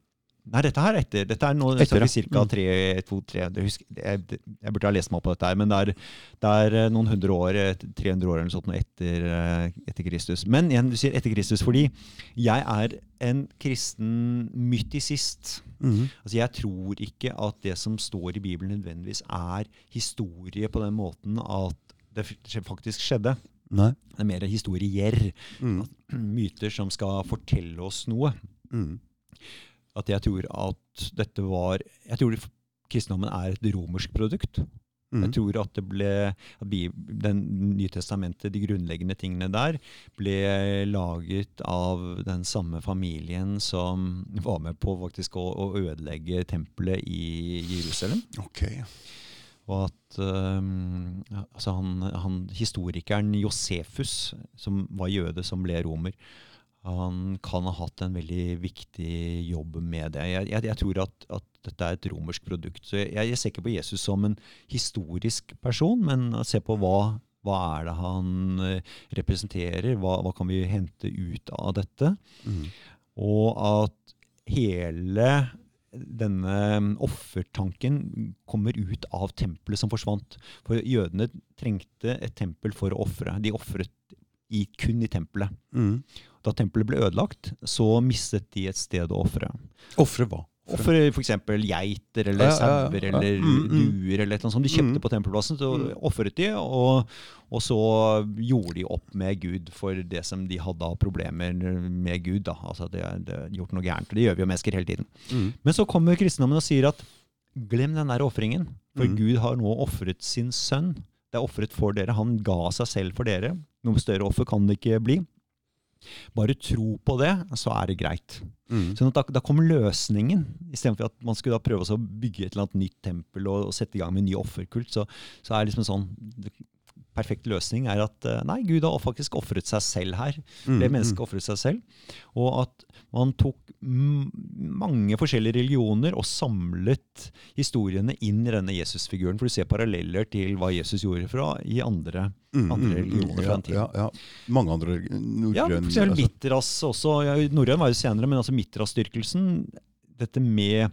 Nei, dette her er etter. Dette er nå Etter, ca. tre, to, tre det husker, jeg, jeg burde ha lest meg opp på dette, her, men det er, det er eh, noen hundre år, eh, 300 år eller noe sånt etter, eh, etter Kristus. Men igjen, du sier etter Kristus fordi jeg er en kristen mytisist. Mm. Altså, jeg tror ikke at det som står i Bibelen nødvendigvis er historie på den måten at det faktisk skjedde. Nei. Det er mer historier. Mm. Myter som skal fortelle oss noe. Mm. At jeg tror at dette var Jeg tror kristendommen er et romersk produkt. Mm. Jeg tror at det ble at den Nye testamentet, de grunnleggende tingene der, ble laget av den samme familien som var med på faktisk å, å ødelegge tempelet i Jerusalem. Okay. Og at um, altså han, han, historikeren Josefus, som var jøde, som ble romer, han kan ha hatt en veldig viktig jobb med det. Jeg, jeg, jeg tror at, at dette er et romersk produkt. Så jeg, jeg ser ikke på Jesus som en historisk person, men se på hva, hva er det han eh, representerer, hva, hva kan vi hente ut av dette. Mm. Og at hele denne offertanken kommer ut av tempelet som forsvant. For jødene trengte et tempel for å ofre. De ofret i, kun i tempelet. Mm. Da tempelet ble ødelagt, så mistet de et sted å ofre. Ofre hva? Ofre f.eks. geiter eller Ja, ja, ja, sauer ja. eller Mm, mm. duer eller noe sånt. De kjøpte Mm. på tempelplassen, så Mm. ofret de, og, og så gjorde de opp med Gud for det som de hadde av problemer med Gud. Da. Altså det, de hadde gjort noe gærent. Det gjør vi jo mennesker hele tiden. Mm. Men så kommer kristendommen og sier at glem den der ofringen, for Mm. Gud har nå ofret sin sønn. Det er ofret for dere. Han ga seg selv for dere. Noe større offer kan det ikke bli. Bare tro på det, så er det greit. Mm. At da, da kom løsningen. Istedenfor at man skulle da prøve å bygge et eller annet nytt tempel og, og sette i gang med en ny offerkult, så, så er det liksom sånn perfekt løsning er at eh, nei, Gud har faktisk ofret seg selv her. Mm, Det mennesket ofret seg selv. Og at man tok mange forskjellige religioner og samlet historiene inn i denne Jesusfiguren. For du ser paralleller til hva Jesus gjorde fra i andre, Mm, andre mm, mm, religioner fra ja, den tiden. Ja, ja. Mange andre Ja, for norrøn eksempel altså. Mitras også. Ja, norrøn var jo senere, men altså Mitras-styrkelsen, dette med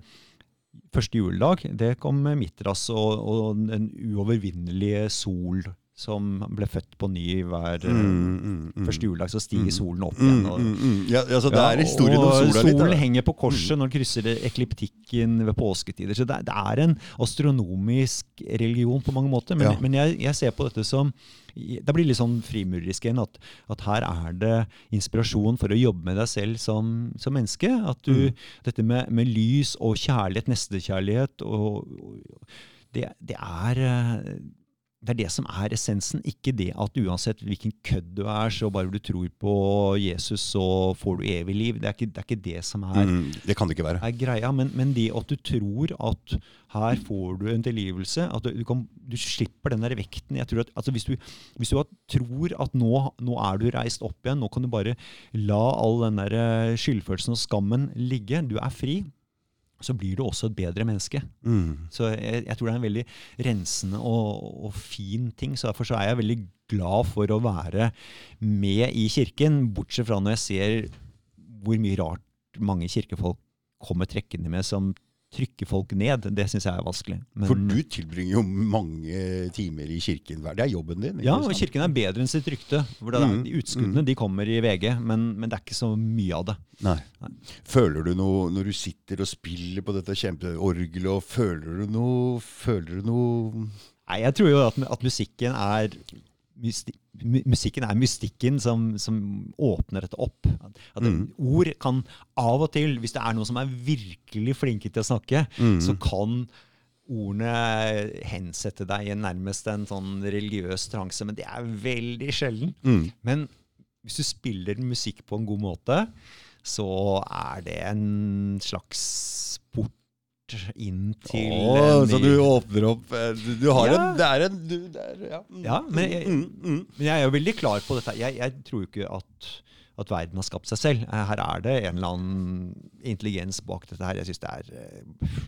første juledag, det kom med Mitras og, og den uovervinnelige sol som ble født på ny hver eh, Mm, mm, mm. første juledag. Så stiger solen opp Mm, igjen. Og, mm, mm. Ja, altså, det er historien om og sola litt. Solen henger på korset når den krysser ekliptikken ved påsketider. Så det, det er en astronomisk religion på mange måter. Men, Ja. men jeg, jeg ser på dette som Det blir litt sånn frimurerisk igjen. At, at her er det inspirasjon for å jobbe med deg selv som, som menneske. At du, Mm. Dette med, med lys og kjærlighet, nestekjærlighet, og, og det, det er eh, det er det som er essensen, ikke det at uansett hvilken kødd du er, så bare du tror på Jesus, så får du evig liv. Det er ikke det, er ikke det som er, Mm, det kan det ikke være. er greia. Men, men det at du tror at her får du en tilgivelse, at du, du, kan, du slipper den der vekten. Jeg tror at, altså hvis, du, hvis du at tror at nå, nå er du reist opp igjen, nå kan du bare la all den der eh, skyldfølelsen og skammen ligge, du er fri, så blir du også et bedre menneske. Mm. Så jeg, jeg tror det er en veldig rensende og, og fin ting. Så derfor så er jeg veldig glad for å være med i kirken, bortsett fra når jeg ser hvor mye rart mange kirkefolk kommer trekkende med som trykker folk ned. Det syns jeg er vanskelig. Men, For du tilbringer jo mange timer i kirken hver Det er jobben din. ja, og kirken er bedre enn sitt rykte. Hvor det Mm, de Utskuddene de kommer i VG, men, men det er ikke så mye av det. Nei. Føler du noe når du sitter og spiller på dette kjempeorgelet, føler du noe Føler du noe Nei, jeg tror jo at, at musikken er Musikken er mystikken som, som åpner dette opp. At, Mm. Ord kan av og til, hvis det er noen som er virkelig flinke til å snakke, Mm. så kan ordene hensette deg i nærmest en sånn religiøs transe. Men det er veldig sjelden. Mm. Men hvis du spiller musikk på en god måte, så er det en slags port inn til oh, så du åpner opp eh, Du, du har Ja. en Det er en du, det er, ja. Mm. Ja, men jeg- mm, mm. Men jeg er jo veldig klar på dette. Jeg, jeg tror jo ikke at, at verden har skapt seg selv. Eh, Her er det en eller annen intelligens bak dette her. Jeg syns det er eh,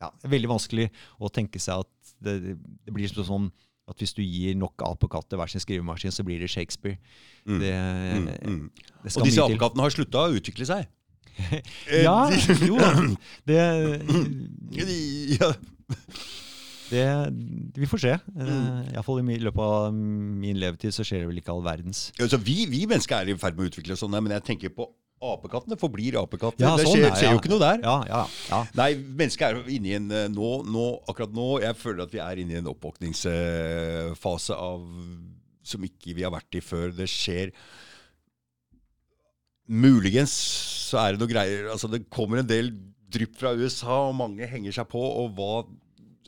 ja, veldig vanskelig å tenke seg at det, det blir sånn at hvis du gir nok apekatter hver sin skrivemaskin, så blir det Shakespeare. Mm. Det, Mm, mm. det skal Og disse apekattene har slutta å utvikle seg. Ja, Eh, jo. Det, ja. det Vi får se. Mm. Eh, Iallfall i løpet av min levetid så skjer det vel ikke all verdens. Altså, vi, vi mennesker er i ferd med å utvikle oss sånn, men jeg tenker på apekattene. Forblir apekatter. Ja, det sånn skjer, er, skjer jo ikke noe der. Ja, ja, ja. Nei, mennesket er inne i en eh, nå, nå, akkurat nå Jeg føler at vi er inne i en oppvåkningsfase av som ikke vi har vært i før. Det skjer Muligens så er det noe greier altså Det kommer en del drypp fra USA, og mange henger seg på. og hva,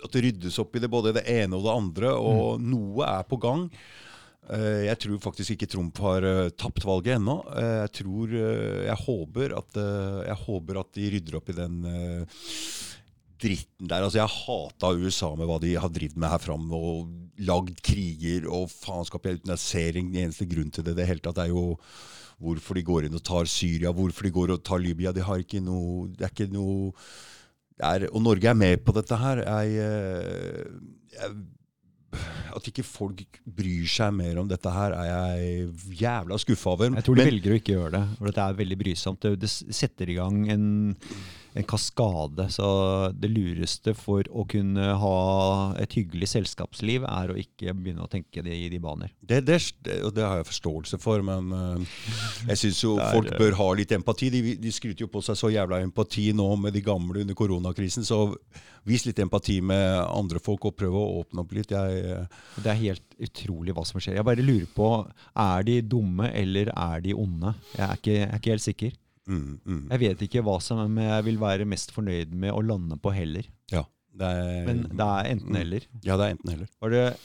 At det ryddes opp i det både det ene og det andre, og noe er på gang. Eh, Jeg tror faktisk ikke Trump har eh, tapt valget ennå. Eh, Jeg tror Jeg håper at, jeg håper at de rydder opp i den dritten der. Altså, jeg hata USA med hva de har drevet med her fram, og lagd kriger og faenskap. Uten jeg ser ingen eneste grunn til det. Det hele tatt er jo hvorfor de går inn og tar Syria, hvorfor de går og tar Libya. De har ikke noe Det er ikke noe er, Og Norge er med på dette her. Jeg, eh, jeg at ikke folk bryr seg mer om dette her, er jeg jævla skuffa over. Jeg tror de Men- velger å ikke gjøre det. For dette er veldig brysomt. Det, det setter i gang en, en kaskade. Så det lureste for å kunne ha et hyggelig selskapsliv, er å ikke begynne å tenke det i de baner. Det, det, det, og det har jeg forståelse for, men eh, jeg syns jo Det er, folk bør ha litt empati. De, de skryter jo på seg så jævla empati nå med de gamle under koronakrisen, så vis litt empati med andre folk og prøv å åpne opp litt. Jeg, eh, Det er helt utrolig hva som skjer. Jeg bare lurer på, er de dumme eller er de onde? Jeg er ikke, jeg er ikke helt sikker. Mm, mm, Jeg vet ikke hva som jeg vil være mest fornøyd med å lande på heller. ja, det er, Men det er enten eller. Ja, det er enten eller. Var det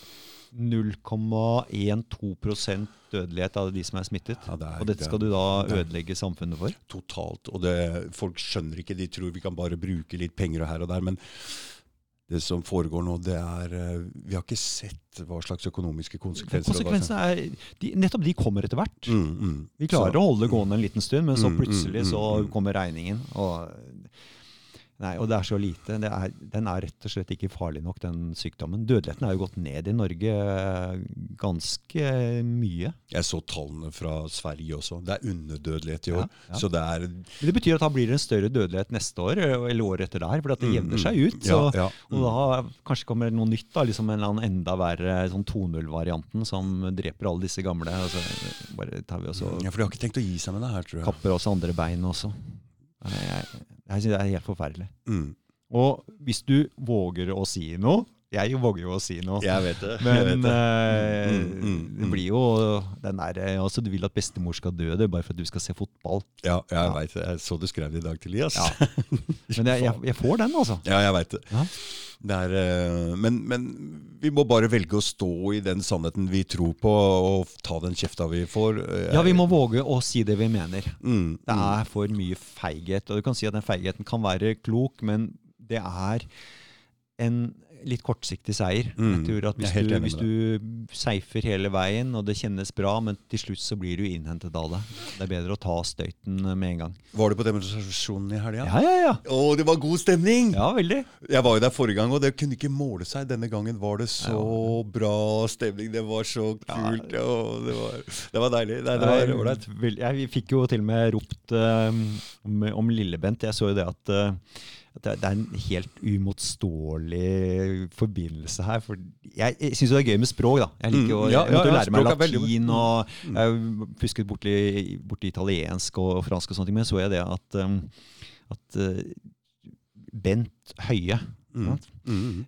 0,12% dødelighet av de som er smittet? Ja, det er- Og dette skal du da ødelegge samfunnet for? Totalt. Og det, folk skjønner ikke. De tror vi kan bare bruke litt penger her og der. Men det som foregår nå, det er eh, Vi har ikke sett hva slags økonomiske konsekvenser Konsekvensene er, de, Nettopp de kommer etter hvert. Mm, mm. Vi klarer Så- å holde det gående en liten stund, men så Mm, plutselig mm, så mm, mm. kommer regningen. Og, nei, og det er så lite. Det er, den er rett og slett ikke farlig nok, den sykdommen. Dødeligheten er jo gått ned i Norge eh, ganske mye. Jeg så tallene fra Sverige også. Det er underdødelighet i år. Ja, ja. Så det er det betyr at da blir det en større dødelighet neste år, eh, eller året etter der, for at det Mm, jevner mm. seg ut. Så, ja, Og da kanskje kommer det noe nytt, da, liksom en enda verre sånn 2.0-varianten som dreper alle disse gamle. Og så bare tar vi også, Ja, For de har ikke tenkt å gi seg med det her, tror jeg. kapper også andre bein også. Jeg, jeg synes det er helt forferdelig. Mm. Og hvis du våger å si noe Jeg våger jo å si noe. Jeg vet det. Men vet det. Uh, Mm, mm, mm. det blir jo den der eh, altså, Du vil at bestemor skal dø, det bare for at du skal se fotball. Ja, jeg Ja. vet det. Jeg så du skrev det i dag til Lias. Ja. Men jeg, jeg, jeg får den, altså. Ja, jeg veit det. Ja. det er, eh, men, men vi må bare velge å stå i den sannheten vi tror på, og ta den kjefta vi får. Jeg, Ja, vi må våge å si det vi mener. mm, Det mm. er for mye feighet. Og du kan si at den feigheten kan være klok, men det er en litt kortsiktig seier. Mm, Jeg tror at Hvis, du, hvis du seifer hele veien, og det kjennes bra, men til slutt så blir du innhentet av det. Det er bedre å ta støyten med en gang. Var du på demonstrasjonen i helga? Ja, ja, ja. Å, det var god stemning! Ja, veldig. Jeg var jo der forrige gang, og det kunne ikke måle seg. Denne gangen var det så bra stemning. Det var så kult. Ja, Å, det, var, det var deilig. Nei, det var ålreit. Vi fikk jo til og med ropt eh, om, Lillebent. Jeg så jo det at, uh, det, er en helt uimotståelig forbindelse her. For jeg jeg syns det er gøy med språk, da. Jeg liker Mm, ja, jeg måtte ja, ja, lære meg latin, og jeg fusket borti, borti italiensk og fransk og sånne ting, men så jeg det at, um, at eh, Bent Høie Mm. Mm.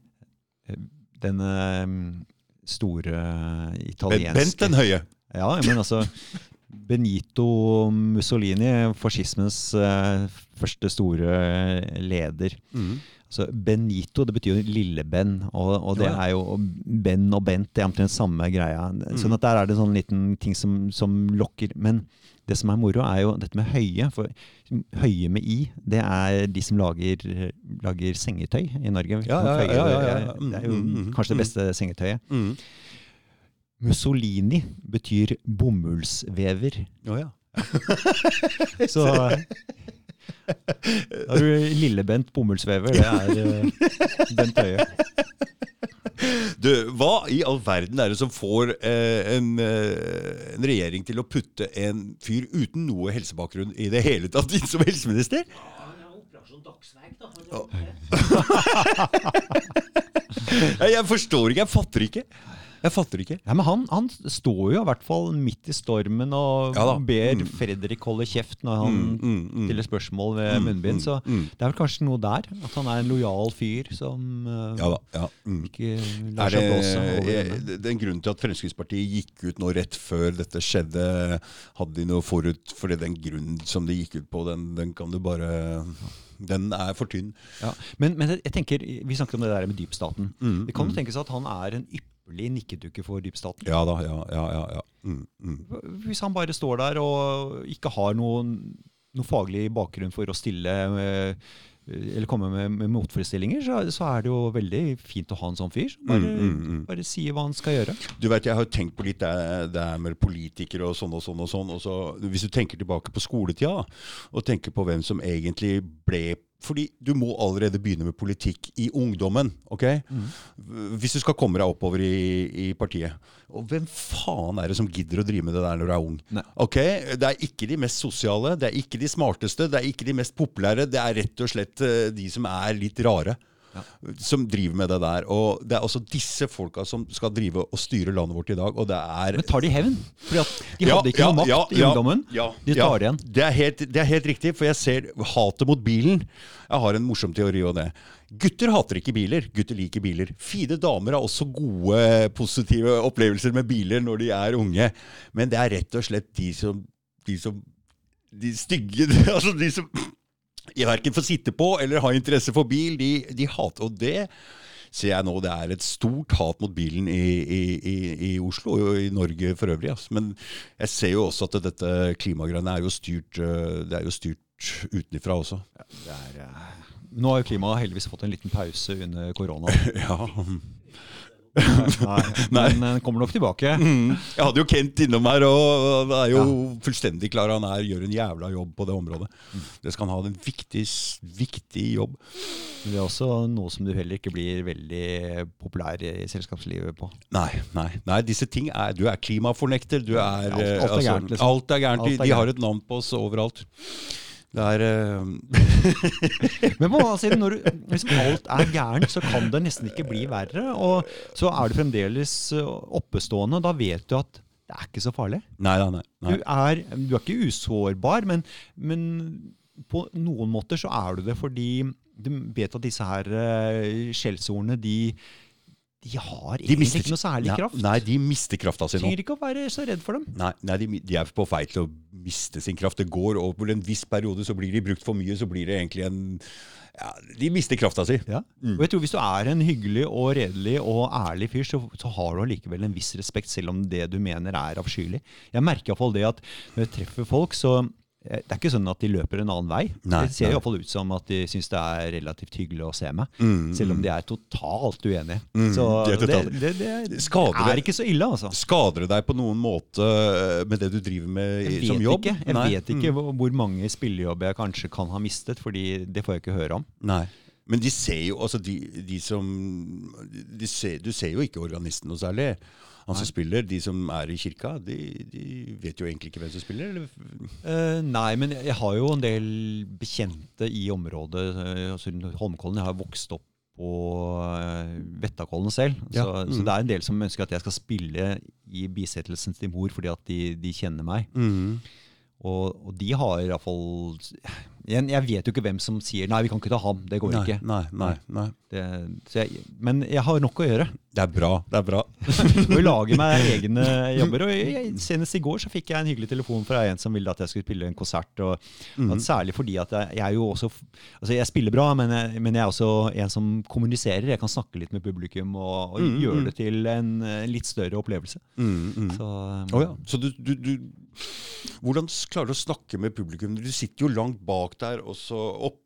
den um, store italienske Bent den høye. ja, men altså Benito Mussolini, fascismens eh, første store leder. Mm. Så Benito det betyr jo lille-Ben, og, og det er jo Ben og Bent det er omtrent samme greia. Sånn at der er det sånn liten ting som, som lokker. Men det som er moro, er jo dette med høye. For høye med i, det er de som lager, lager sengetøy i Norge. Ja, ja, ja, ja, ja, ja. Det er jo Mm, mm, mm, kanskje det beste sengetøyet. Mm. Mussolini betyr bomullsvever. Å ja. Så da har du Lille-Bent bomullsvever. Det er eh, Bent Høie. Du, hva i all verden er det som får eh, en, eh, en regjering til å putte en fyr uten noe helsebakgrunn i det hele tatt inn som helseminister? Nei, Jeg forstår ikke, jeg fatter ikke. Jeg fatter ikke. Ja, men han, han står jo i hvert fall midt i stormen og Ja ber Mm. Fredrik holde kjeft når han Mm, mm, mm. stiller spørsmål ved munnbind. Så mm. det er vel kanskje noe der. At han er en lojal fyr som eh, Ja da. Ja. Mm. ikke lar seg blåse over er, det er en grunn til at Fremskrittspartiet gikk ut nå rett før dette skjedde? Hadde de noe forut? Fordi den grunnen som de gikk ut på, den, den kan du bare Den er for tynn. Ja. Men, men jeg tenker, vi snakket om det der med dypstaten. Mm, Det kan jo mm. tenkes at han er en ypperlig nikkedukke for dypstaten. Ja da, ja, ja, ja. ja. Mm, mm. Hvis han bare står der og ikke har noen, noen faglig bakgrunn for å stille eh, eller komme med, med motforestillinger, så, så er det jo veldig fint å ha en sånn fyr. Bare, Mm, mm, mm. bare si hva han skal gjøre. Du vet, Jeg har tenkt på litt det, det med politikere og sånn og sånn. og sånn. Og så, hvis du tenker tilbake på skoletida, og tenker på hvem som egentlig ble fordi du må allerede begynne med politikk i ungdommen. ok? Hvis du skal komme deg oppover i, i partiet. Og hvem faen er det som gidder å drive med det der når du er ung? Nei. Ok, Det er ikke de mest sosiale, det er ikke de smarteste, det er ikke de mest populære. Det er rett og slett eh, de som er litt rare. Som driver med det der. Og det er også disse folka som skal drive og styre landet vårt i dag. Og det er Men tar de hevn? At de Ja, hadde ikke ja, noe makt ja, i ungdommen. ja, de ja. tar igjen. Det er, helt, det er helt riktig, for jeg ser hatet mot bilen. Jeg har en morsom teori om det. Gutter hater ikke biler, gutter liker biler. Fine damer har også gode, positive opplevelser med biler når de er unge. Men det er rett og slett de som De, som, de stygge Altså de som jeg verken får sitte på eller har interesse for bil, de, de hater Og det ser jeg nå, det er et stort hat mot bilen i, i, i, i Oslo og i Norge for øvrig. ass. Men jeg ser jo også at dette klimagreiene er jo styrt, øh, det er jo styrt utenfra også. Det er, eh, Nå har jo klimaet heldigvis fått en liten pause under korona. Ja. Nei, Nei. Men den kommer nok tilbake. Mm. Jeg hadde jo Kent innom her, og det er jo fullstendig klar. Han er, gjør en jævla jobb på det området. Det skal han ha en viktig, viktig jobb. Men det er også noe som du heller ikke blir veldig populær i selskapslivet på. Nei, nei, nei, disse ting er Du er klimafornekter. Du er Alt- alt er eh, altså, gærent, liksom. Alt er gærent. De, de har et navn på oss overalt. Det er eh, Men på den når hvis alt er gærent, så kan det nesten ikke bli verre. Og så er du fremdeles eh, oppestående. Da vet du at det er ikke så farlig. Nei, nei, nei. Du er, du er ikke usårbar, men, men på noen måter så er du det fordi du vet at disse her uh, skjellsordene, de, de har De egentlig mister- ikke noe særlig Nei, kraft. Nei, de mister krafta si nå. Trenger ikke å være så redd for dem. Nei, nei de, de er på vei til å miste sin kraft. Det går over en viss periode, så blir de brukt for mye, så blir det egentlig en ja, De mister krafta si. Ja. Og jeg tror Hvis du er en hyggelig og redelig og ærlig fyr, så, så har du allikevel en viss respekt, selv om det du mener er avskyelig. Jeg merker iallfall det at når jeg treffer folk, så det er ikke sånn at de løper en annen vei. Nei, det ser i hvert fall ut som at de syns det er relativt hyggelig å se meg. Mm, Selv om de er totalt uenige. Mm, så de er det, det, det, det, er ikke så ille, altså. Skader det deg på noen måte eh, med det du driver med som jobb? ikke, jeg Nei. vet ikke Mm. hvor mange spillejobber jeg kanskje kan ha mistet, fordi det får jeg ikke høre om. Nei. Men de ser jo, altså de, de som de ser, Du ser jo ikke organisten noe særlig. Han som spiller, De som er i kirka, de, de vet jo egentlig ikke hvem som spiller. Eller? Eh, nei, men jeg har jo en del bekjente i området. eh, altså rundt Holmenkollen. Jeg har vokst opp på uh, Vettakollen selv. Ja, Så, mm. så det er en del som ønsker at jeg skal spille i bisettelsen til mor fordi at de, de kjenner meg. Mm. Og, og de har iallfall jeg, jeg vet jo ikke hvem som sier 'nei, vi kan ikke ta ham'. Det går Nei, ikke. nei, nei. Det, jeg, men jeg har nok å gjøre. Det er bra. det er bra. Og lager meg egne jobber. Og jeg, senest i går så fikk jeg en hyggelig telefon fra en som ville at jeg skulle spille en konsert. Og at Særlig fordi at jeg, jeg er jo også Altså jeg spiller bra, men jeg, men jeg er også en som kommuniserer. Jeg kan snakke litt med publikum og, og Mhm, gjøre mhm. det til en, en litt større opplevelse. Mm, mm. Så, oh, ja. Så du, du, du Hvordan klarer du å snakke med publikum? Du sitter jo langt bak der, og så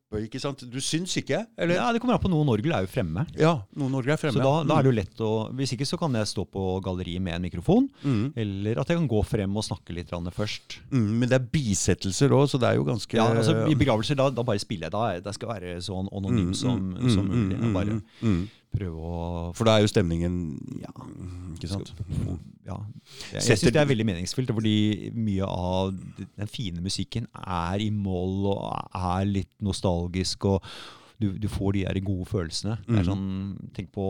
oppe, ikke sant? Du syns ikke? Eller? ja, Det kommer an på. Noen orgel er jo fremme. Ja, noen orgel er fremme. Så da, da er det jo lett å Hvis ikke så kan jeg stå på galleriet med en mikrofon. Mm. Eller at jeg kan gå frem og snakke litt først. Mm, men det er bisettelser òg, så det er jo ganske Ja, altså I begravelser da, da bare spiller jeg. Da, det skal være så anonym som, som mulig. Jeg bare mm. Prøve å For da er jo stemningen Ja. Ikke sant? ja. Jeg, jeg syns det er veldig meningsfylt, fordi mye av den fine musikken er i moll og er litt nostalgisk, og du, du får de der gode følelsene. Det Mhm. er sånn, Tenk på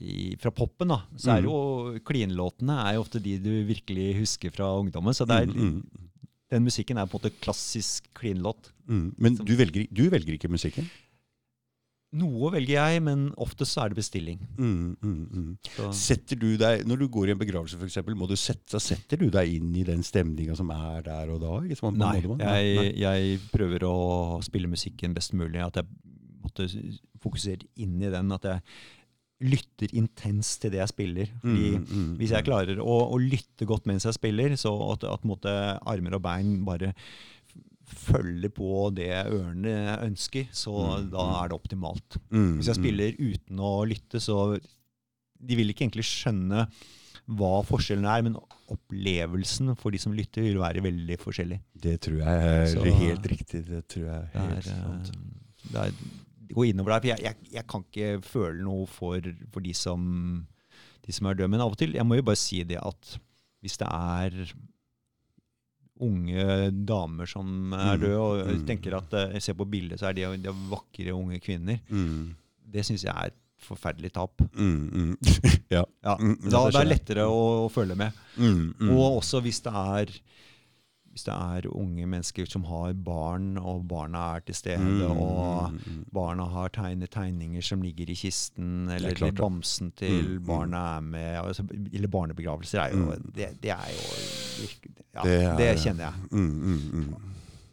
i, Fra poppen, da, så er jo klinlåtene er jo ofte de du virkelig husker fra ungdommen. Så det er, mm, den musikken er på en måte klassisk klinlåt. mm. Men du velger, du velger ikke musikken? Noe velger jeg, men oftest er det bestilling. Mm, mm, mm. Setter du deg, Når du går i en begravelse, for eksempel, må du sette, setter du deg inn i den stemninga som er der og da? Sant? Nei, jeg, jeg prøver å spille musikken best mulig. At jeg måtte fokusere inn i den. At jeg lytter intenst til det jeg spiller. Mm, mm, Hvis jeg klarer å, å lytte godt mens jeg spiller, så at, at måtte, armer og bein bare følger på det ørene ønsker, så Mm, da er det optimalt. mm, Hvis jeg mm. spiller uten å lytte, så De vil ikke egentlig skjønne hva forskjellen er, men opplevelsen for de som lytter, vil være veldig forskjellig. Det tror jeg er Så- helt riktig. Det tror jeg Det er er, helt sant. eh, det er Gå innover der. For jeg, jeg, jeg kan ikke føle noe for, for de, som, de som er døde. Men av og til, jeg må jo bare si det at hvis det er unge damer som er Mm, døde, og jeg mm. tenker at eh, jeg ser på bildet, så er de, de er vakre unge kvinner. Mm, Det syns jeg er et forferdelig tap. mm, mm. ja. Ja, da, det er lettere å, å følge med. Mm, mm. Og også hvis det er hvis det er unge mennesker som har barn, og barna er til stede, Mm, og mm, mm. barna har tegnet tegninger som ligger i kisten, eller klart bamsen til Mm, mm. barna er med, altså, eller barnebegravelser er jo Mm. det, det er jo ja, Det det, er- kjenner jeg. Mm, mm, mm.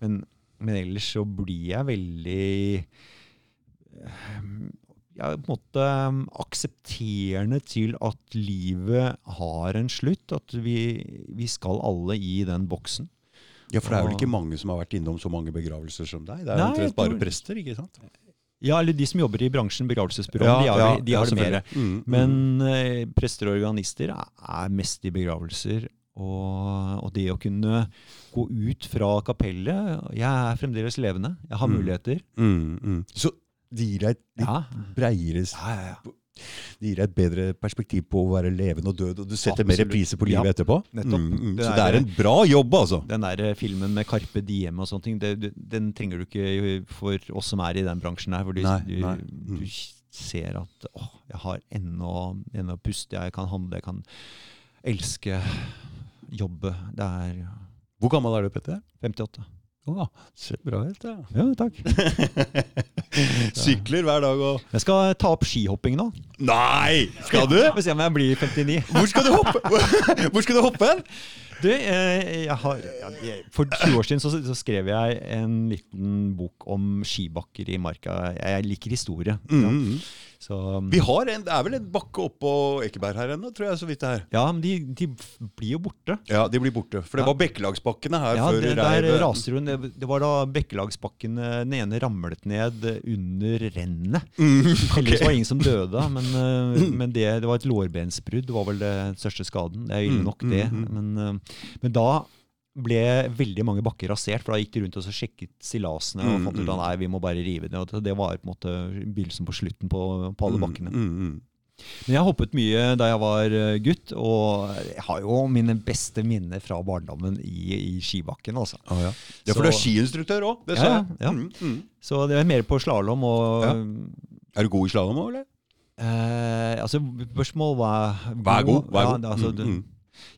Men, men ellers så blir jeg veldig ja, på en måte aksepterende til at livet har en slutt. At vi, vi skal alle i den boksen. Ja, For det er vel ikke mange som har vært innom så mange begravelser som deg? Det er Nei, omtrent bare prester, ikke sant? Ja, eller de som jobber i bransjen, begravelsesbyrå, de har, de har det mer. Mm, mm. Men eh, prester og organister er, mest i begravelser. Og, og det å kunne gå ut fra kapellet Jeg er fremdeles levende. Jeg har Mm. muligheter. Mm, mm. Så det gir deg et litt Ja. breiere Det gir deg et bedre perspektiv på å være levende og død, og du setter mer priser på livet Ja, etterpå. nettopp. Mm, mm. Så det er en bra jobb, altså. Den der eh, filmen med Carpe Diem og sånne ting, det, det, den trenger du ikke for oss som er i den bransjen her. hvor du, Nei, nei. Mm. du ser at å, jeg har ennå, ennå pust, jeg kan handle, jeg kan elske, jobbe. Det er Hvor gammel er du, Petter? 58. Å, ser bra ut, ja. Ja, takk. Sykler hver dag og Jeg skal ta opp skihopping nå. Nei! Skal du? Få se om jeg blir 59. Hvor skal du hoppe? Hvor skal du hoppe hen? Du, eh, jeg har, jeg, for 20 år siden så, så skrev jeg en liten bok om skibakker i marka. Jeg liker historie. Mm. Så, Vi har en, Det er vel en bakke oppå Ekeberg her ennå, tror jeg, så vidt det er. ja, men de, de blir jo borte. Ja, de blir borte. For det Ja. var Bekkelagsbakkene her Ja, før det, der raser hun. Det, det var da Bekkelagsbakken eh, Den ene ramlet ned under rennet. Mm, Heldigvis var det ingen som døde, men, eh, men det, det var et lårbensbrudd. Det var vel den største skaden. Det er ille Mm, nok, det. mm, mm. Men, eh, men da ble veldig mange bakker rasert, for da gikk de rundt og så sjekket stillasene og Mm, fant ut mm. at nei, vi må bare rive det. Og det var på en måte begynnelsen på slutten på, på alle bakkene. Mm, mm, mm. Men jeg hoppet mye da jeg var eh, gutt, og jeg har jo mine beste minner fra barndommen i, i skibakken. altså. Ah, ja. ja, for du er skiinstruktør òg, det Ja, sa ja, jeg. ja. Mm, mm. Så det er mer på slalåm og Ja. Er du god i slalåm òg, eller? eh, Altså, spørsmål hva Vær god. Vær god. altså, Mm, mm.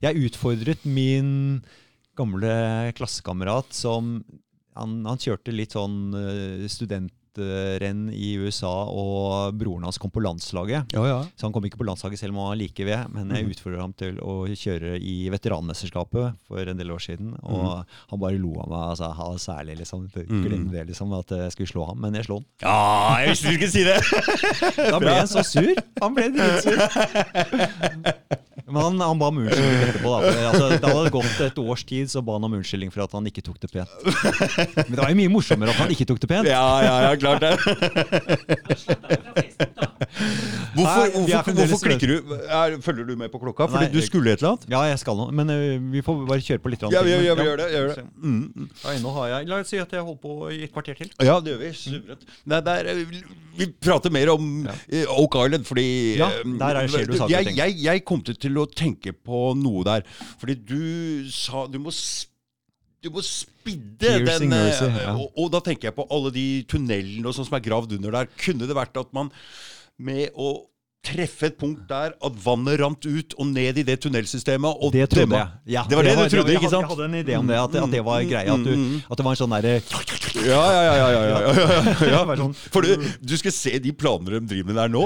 Jeg utfordret min gamle klassekamerat som Han, han kjørte litt sånn eh, studentrenn i USA, og broren hans kom på landslaget. Ja, ja. Så han kom ikke på landslaget selv om han var like ved, men jeg utfordra utfordret ham til å kjøre i veteranmesterskapet for en del år siden. Og han bare lo av meg. Altså, ha, særlig liksom, Mhm. Glem det, liksom, at jeg skulle slå ham. Men jeg slo han. ja, jeg visste du skulle si det! Da ble han så sur. Han ble dritsur. Men han, han ba om unnskyldning etterpå. Da. Altså, det hadde gått et års tid, så ba han om unnskyldning for at han ikke tok det pent. Men det var jo mye morsommere at han ikke tok det pent. Ja, ja, ja, klart det. Hvorfor, Nei, vi er hvorfor, fremdeles hvorfor klikker du? Er, følger du med på klokka? Fordi Nei, du jeg- skulle et eller annet? Ja, jeg skal nå. Men vi får bare kjøre på litt. Ja, vi, ja, vi gjør det. Gjør det. Mm, Nei, nå har jeg, La oss si at jeg holder på i et kvarter til. Ja, det gjør vi. Suverent. Nei, der, eh, vi prater mer om eh, Oak Island, fordi Ja, eh, der er- skjer det saker og jeg, ting. jeg, jeg kom til å tenke på noe der. Fordi du sa du må s- du må spidde Piercing den eh, mercy, ja. og, og da tenker jeg på alle de tunnelene og sånn som er gravd under der. Kunne det vært at man med å treffe et punkt der, at vannet rant ut og ned i det tunnelsystemet og Det trodde jeg. Ja, Det var det, var- du trodde, ikke sant? Jeg hadde en idé om det, at, at det var Mm, greia. At, du, mm, mm. at det var en sånn derre Ja, ja, ja. ja, ja, ja. Det sånn- For du, du skal se de planer de driver med der nå.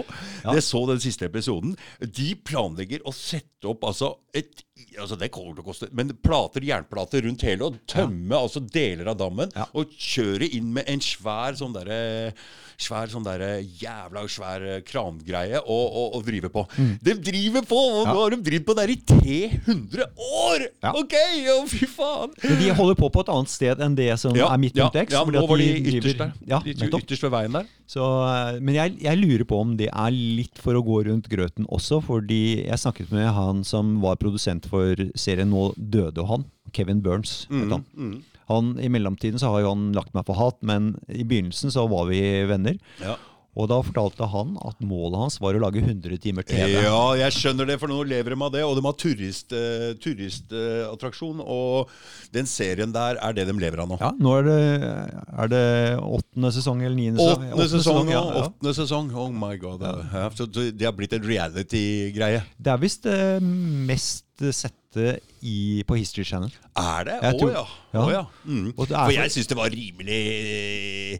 Jeg så den siste episoden. De planlegger å sette opp altså et Altså Det kommer til å koste Men plater, jernplater rundt hele, og tømme altså deler av dammen. Og kjøre inn med en svær sånn derre Svær sånn der, jævla svær eh, krangreie å, å, å, drive på. De driver på! Og Mm. Nå har de drevet på der i 300 år! Ok, Oh, fy faen! Men de holder på på et annet sted enn det som er midt ja, ja, nå var de de ytterst der. Ja. Ytterst ved veien der. Så, eh, men jeg, jeg lurer på om det er litt for å gå rundt grøten også, fordi jeg snakket med han som var produsent for serien Nå døde han, Kevin Burns. vet han. Mm. Han, I mellomtiden så har jo han lagt meg på hat, men i begynnelsen så var vi venner. Ja. Og da fortalte han at målet hans var å lage 100 timer TV. Ja, jeg skjønner det, for nå lever de av det. Og de har turistattraksjon. Uh, og den serien der er det de lever av nå. Ja, nå er det, er det åttende sesong eller niende sesong? Åttende sesong, ja, ja, åttende sesong. Oh my god. Ja. Så det har blitt en reality-greie. Det er visst det mest sette i, på History Channel. Er det? Å oh, ja. ja. Å, ja. Mm. For- jeg syns det var rimelig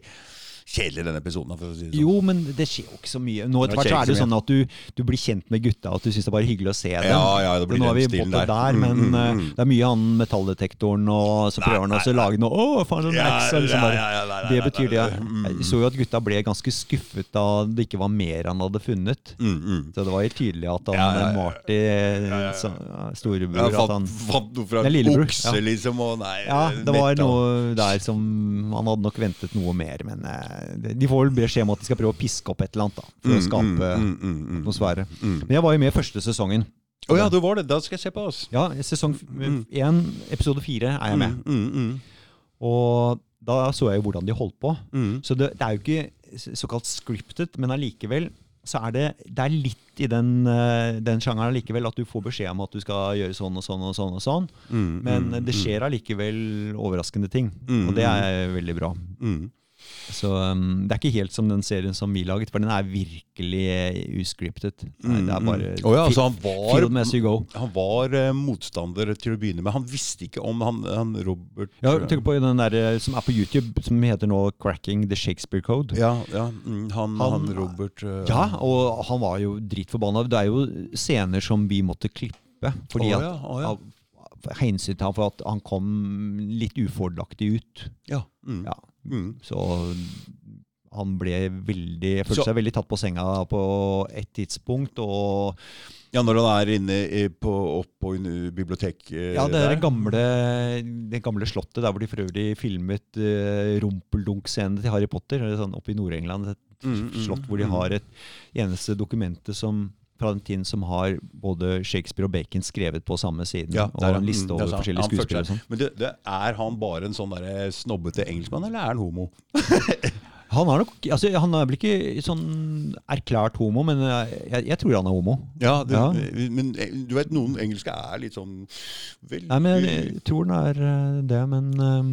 kjedelig, denne episoden. Si sånn. Jo, men det skjer jo ikke så mye. Nå etter hvert så er det jo sånn at du, du blir kjent med gutta, at du syns det er bare hyggelig å se dem. Ja, ja, det blir nå er vi den der. der, Mm, men mm, eh, mm. det er mye han metalldetektoren, og så prøver han også å lage noe Å, faen, Ja, Max, liksom ja, bare, ja, ja, Det betyr det. Jeg så jo at gutta ble ganske skuffet da det ikke var mer han hadde funnet. Mm, mm. Så det var helt tydelig at han Ja, ja, ja. Marty, ja. så- ja, storebror Jeg fant, fant noe fra en okse, liksom. Og nei, Ja, det var noe der som Han hadde nok ventet noe mer, men eh, de får vel beskjed om at de skal prøve å piske opp et eller annet da, for å skape mm, mm, mm, mm. atmosfære. Mm. Men jeg var jo med i første sesongen. Å ja, du var det. Da skal jeg se på oss. Ja, sesong én, episode fire er jeg med. Mm, mm, Og da så jeg jo hvordan de holdt på. mm. Så det, det er jo ikke såkalt scripted, men allikevel så er det, det er litt i den, eh, den sjangeren allikevel at du får beskjed om at du skal gjøre sånn og sånn og sånn. og sånn. Mm, Men mm, det skjer allikevel overraskende ting, Mm, og det er veldig bra. mm. Så um, det er ikke helt som den serien som vi laget, for den er virkelig eh, uscriptet. Nei, det er bare Å ja, altså han var, film as you go. han var uh, motstander til å begynne med. Han visste ikke om han, han Robert Ja, tenk på den der eh, som er på YouTube, som heter nå 'Cracking the Shakespeare Code'. Ja, ja mm, han, han, Han- Robert uh, Ja, og han var jo dritforbanna. Det er jo scener som vi måtte klippe. Fordi oh, ja, oh, ja. av hensyn han for at han kom litt ufordelaktig ut. Ja. Mm, Ja, mm. så han ble veldig Følte Så- seg veldig tatt på senga på et tidspunkt. Og ja, når han er inne på, opp på bibliotek eh, ja, det er det gamle, det gamle slottet der hvor de for øvrig filmet eh, rumpeldunk-scenen til Harry Potter. Sånn, oppe i Nord-England. Et Mm, mm, slott hvor de mm. har et eneste dokumentet som fra den tiden som har både Shakespeare og Bacon skrevet på samme siden. Ja, og en liste er over forskjellige skuespillere. sånn. Men det, det, er han bare en sånn der snobbete engelskmann, eller er han homo? Han er nok altså, Han er vel ikke sånn erklært homo, men jeg, jeg tror han er homo. Ja, det, Ja. men eh, du vet, noen engelske er litt sånn veldig Nei, men jeg, tror han er eh, det, men um,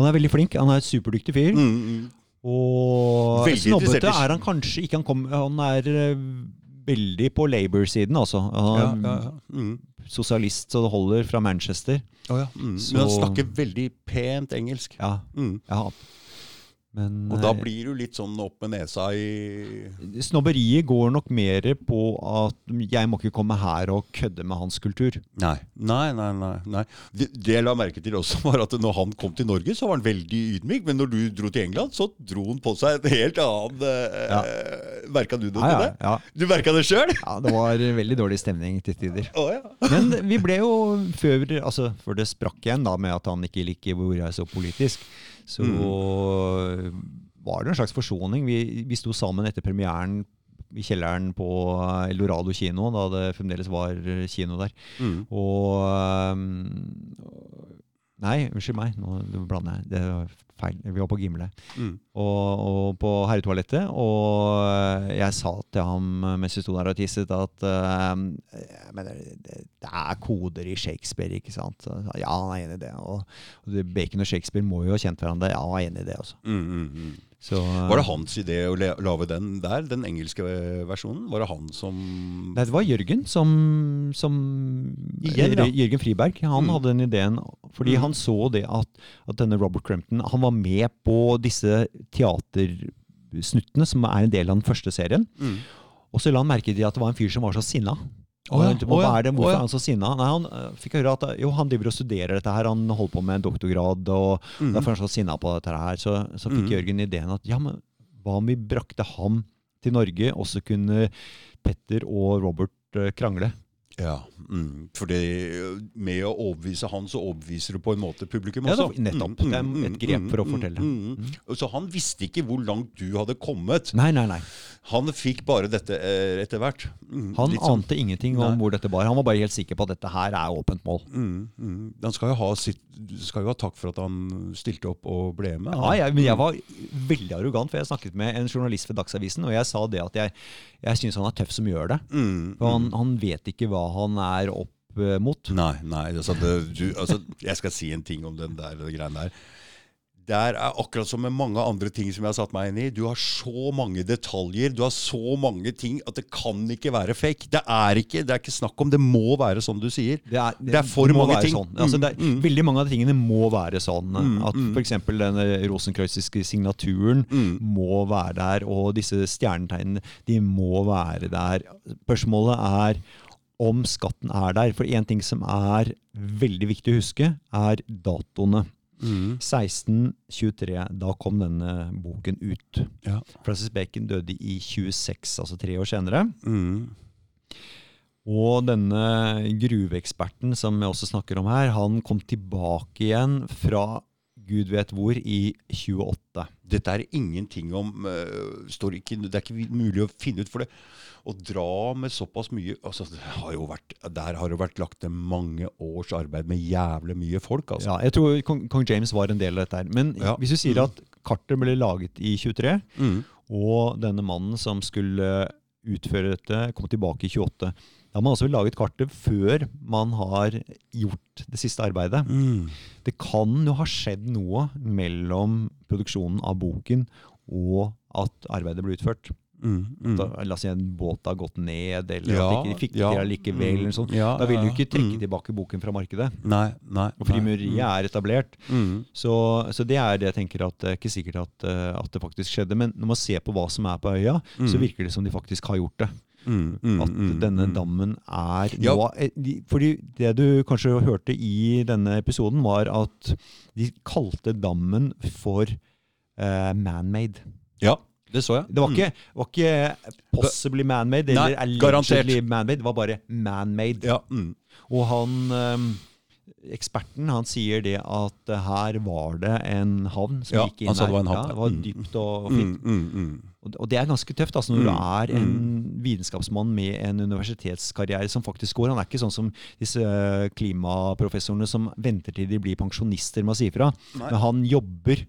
han er veldig flink. Han er en superdyktig fyr. mm, mm. Og snobbete er han kanskje ikke. Han, kom, han er veldig på Labour-siden, altså. Ja, Han ja, ja. Mm. Sosialist så det holder, fra Manchester. Oh, ja. Mm. Så- Men han snakker veldig pent engelsk. Ja, Mm. ja. Men Og da eh, blir du litt sånn opp med nesa i Snobberiet går nok mer på at jeg må ikke komme her og kødde med hans kultur. Nei. Nei, nei, nei. nei. Det, det jeg la merke til også, var at når han kom til Norge, så var han veldig ydmyk. Men når du dro til England, så dro han på seg et helt annet eh, Ja. Merka du noe Ja, ja, det? ja. Du merka det sjøl? ja, det var veldig dårlig stemning til tider. Oh, ja. Men vi ble jo, før, altså, før det sprakk igjen da med at han ikke liker hvor jeg er så politisk, så var det en slags forsoning. Vi, vi sto sammen etter premieren i kjelleren på Eldorado kino, da det fremdeles var kino der. Mm. Og øhm, Nei, unnskyld meg, nå blander jeg. Det var feil. Vi var på Gimle. Mm. Og, og på herretoalettet. Og jeg sa til ham mens vi sto der og tisset, at uh, men det, det, er koder i Shakespeare, ikke sant? Ja, han er enig i det. Og, og Bacon og Shakespeare må jo ha kjent hverandre. Ja, han er enig i det også. Mm, mm, mm. Så, Var det hans idé å lage den der, den engelske versjonen? Var det han som Nei, det var Jørgen som, som Igjen, ja. Jørgen Friberg. Han Mm. hadde den ideen fordi Mm. han så det at, at denne Robert Crampton Han var med på disse teatersnuttene som er en del av den første serien. mm. Og så la han merke til at det var en fyr som var så sinna. Oh, ja, Og han, Hva ja, det, Hvorfor ja. er han så sinna? Nei, Han uh, fikk høre at jo, han driver og studerer dette her. Han holder på med en doktorgrad, og Mm. derfor er han så sinna på dette her. Så, så fikk Mm. Jørgen ideen at ja, men hva om vi brakte ham til Norge, og så kunne Petter og Robert uh, krangle? Ja. Mm. For med å overbevise han, så overbeviser du på en måte publikum Ja, også. det mm, nettopp. Det er et grep for å fortelle. Mm. mm. Så han visste ikke hvor langt du hadde kommet. Nei, nei, nei. Han fikk bare dette eh, etter hvert. Mm. Han sånn- ante ingenting om Nei. hvor dette bar. Han var bare helt sikker på at dette her er åpent mål. Mm, mm. Han skal jo, ha sitt, skal jo ha takk for at han stilte opp og ble med. Ja, jeg, men jeg var veldig arrogant, for jeg snakket med en journalist ved Dagsavisen, og jeg sa det at jeg, jeg syns han er tøff som gjør det. Mm, For han, han vet ikke hva han er opp eh, mot. Nei, nei altså, det, du, altså, jeg skal si en ting om den der det greiene der. Der er akkurat som med mange andre ting som jeg har satt meg inn i. Du har så mange detaljer, du har så mange ting at det kan ikke være fake. Det er ikke, det er ikke snakk om. Det må være som du sier. Det er, det, det er for mange ting. Sånn. Altså, er, mm. Veldig mange av de tingene må være sånn. Mm, at mm. f.eks. denne rosenkreuziske signaturen mm. må være der, og disse stjernetegnene de må være der. Spørsmålet er om skatten er der. For én ting som er veldig viktig å huske, er datoene. Mm. 1623, da kom denne boken ut. Ja. Francis Bacon døde i 26, altså tre år senere. Mm. Og denne gruveeksperten som jeg også snakker om her, han kom tilbake igjen fra gud vet hvor i 28. Dette er ingenting om uh, ikke, Det er ikke mulig å finne ut. for det å dra med såpass mye altså, har vært, Der har det vært lagt ned mange års arbeid med jævlig mye folk. Altså. Ja, jeg tror kong, kong, James var en del av dette. her. Men ja. hvis du sier mm. at kartet ble laget i 23, mm. og denne mannen som skulle utføre dette, kom tilbake i 28 da har man også laget kartet før man har gjort det siste arbeidet. Mm. Det kan jo ha skjedd noe mellom produksjonen av boken og at arbeidet ble utført. Mm, mm. Da, la oss si en båt har gått ned, eller ja, at de ikke fikk ja, det likevel. Mm, sånn. ja, da vil du ikke trekke mm. tilbake boken fra markedet. Nei, nei, og frimureriet mm. er etablert. Mm. Så, så, det er det jeg tenker at det er ikke sikkert at, eh, at, det faktisk skjedde. Men når man ser på hva som er på øya, så virker det som de faktisk har gjort det. At denne dammen er nå eh, Fordi det du kanskje hørte i denne episoden, var at de kalte dammen for uh, man-made. Ja. Det så jeg. Det var ikke, mm. var ikke possibly man-made eller allegedly man-made. Det var bare man-made. Ja. Mm. Og han um, eksperten han sier det at her var det en havn som ja, gikk inn der. Det var, en havn, det var dypt og mm, fint. Mm, mm, mm. Og det er ganske tøft altså, når du er en vitenskapsmann med en universitetskarriere som faktisk går. Han er ikke sånn som disse klimaprofessorene som venter til de blir pensjonister med å si ifra. Men han jobber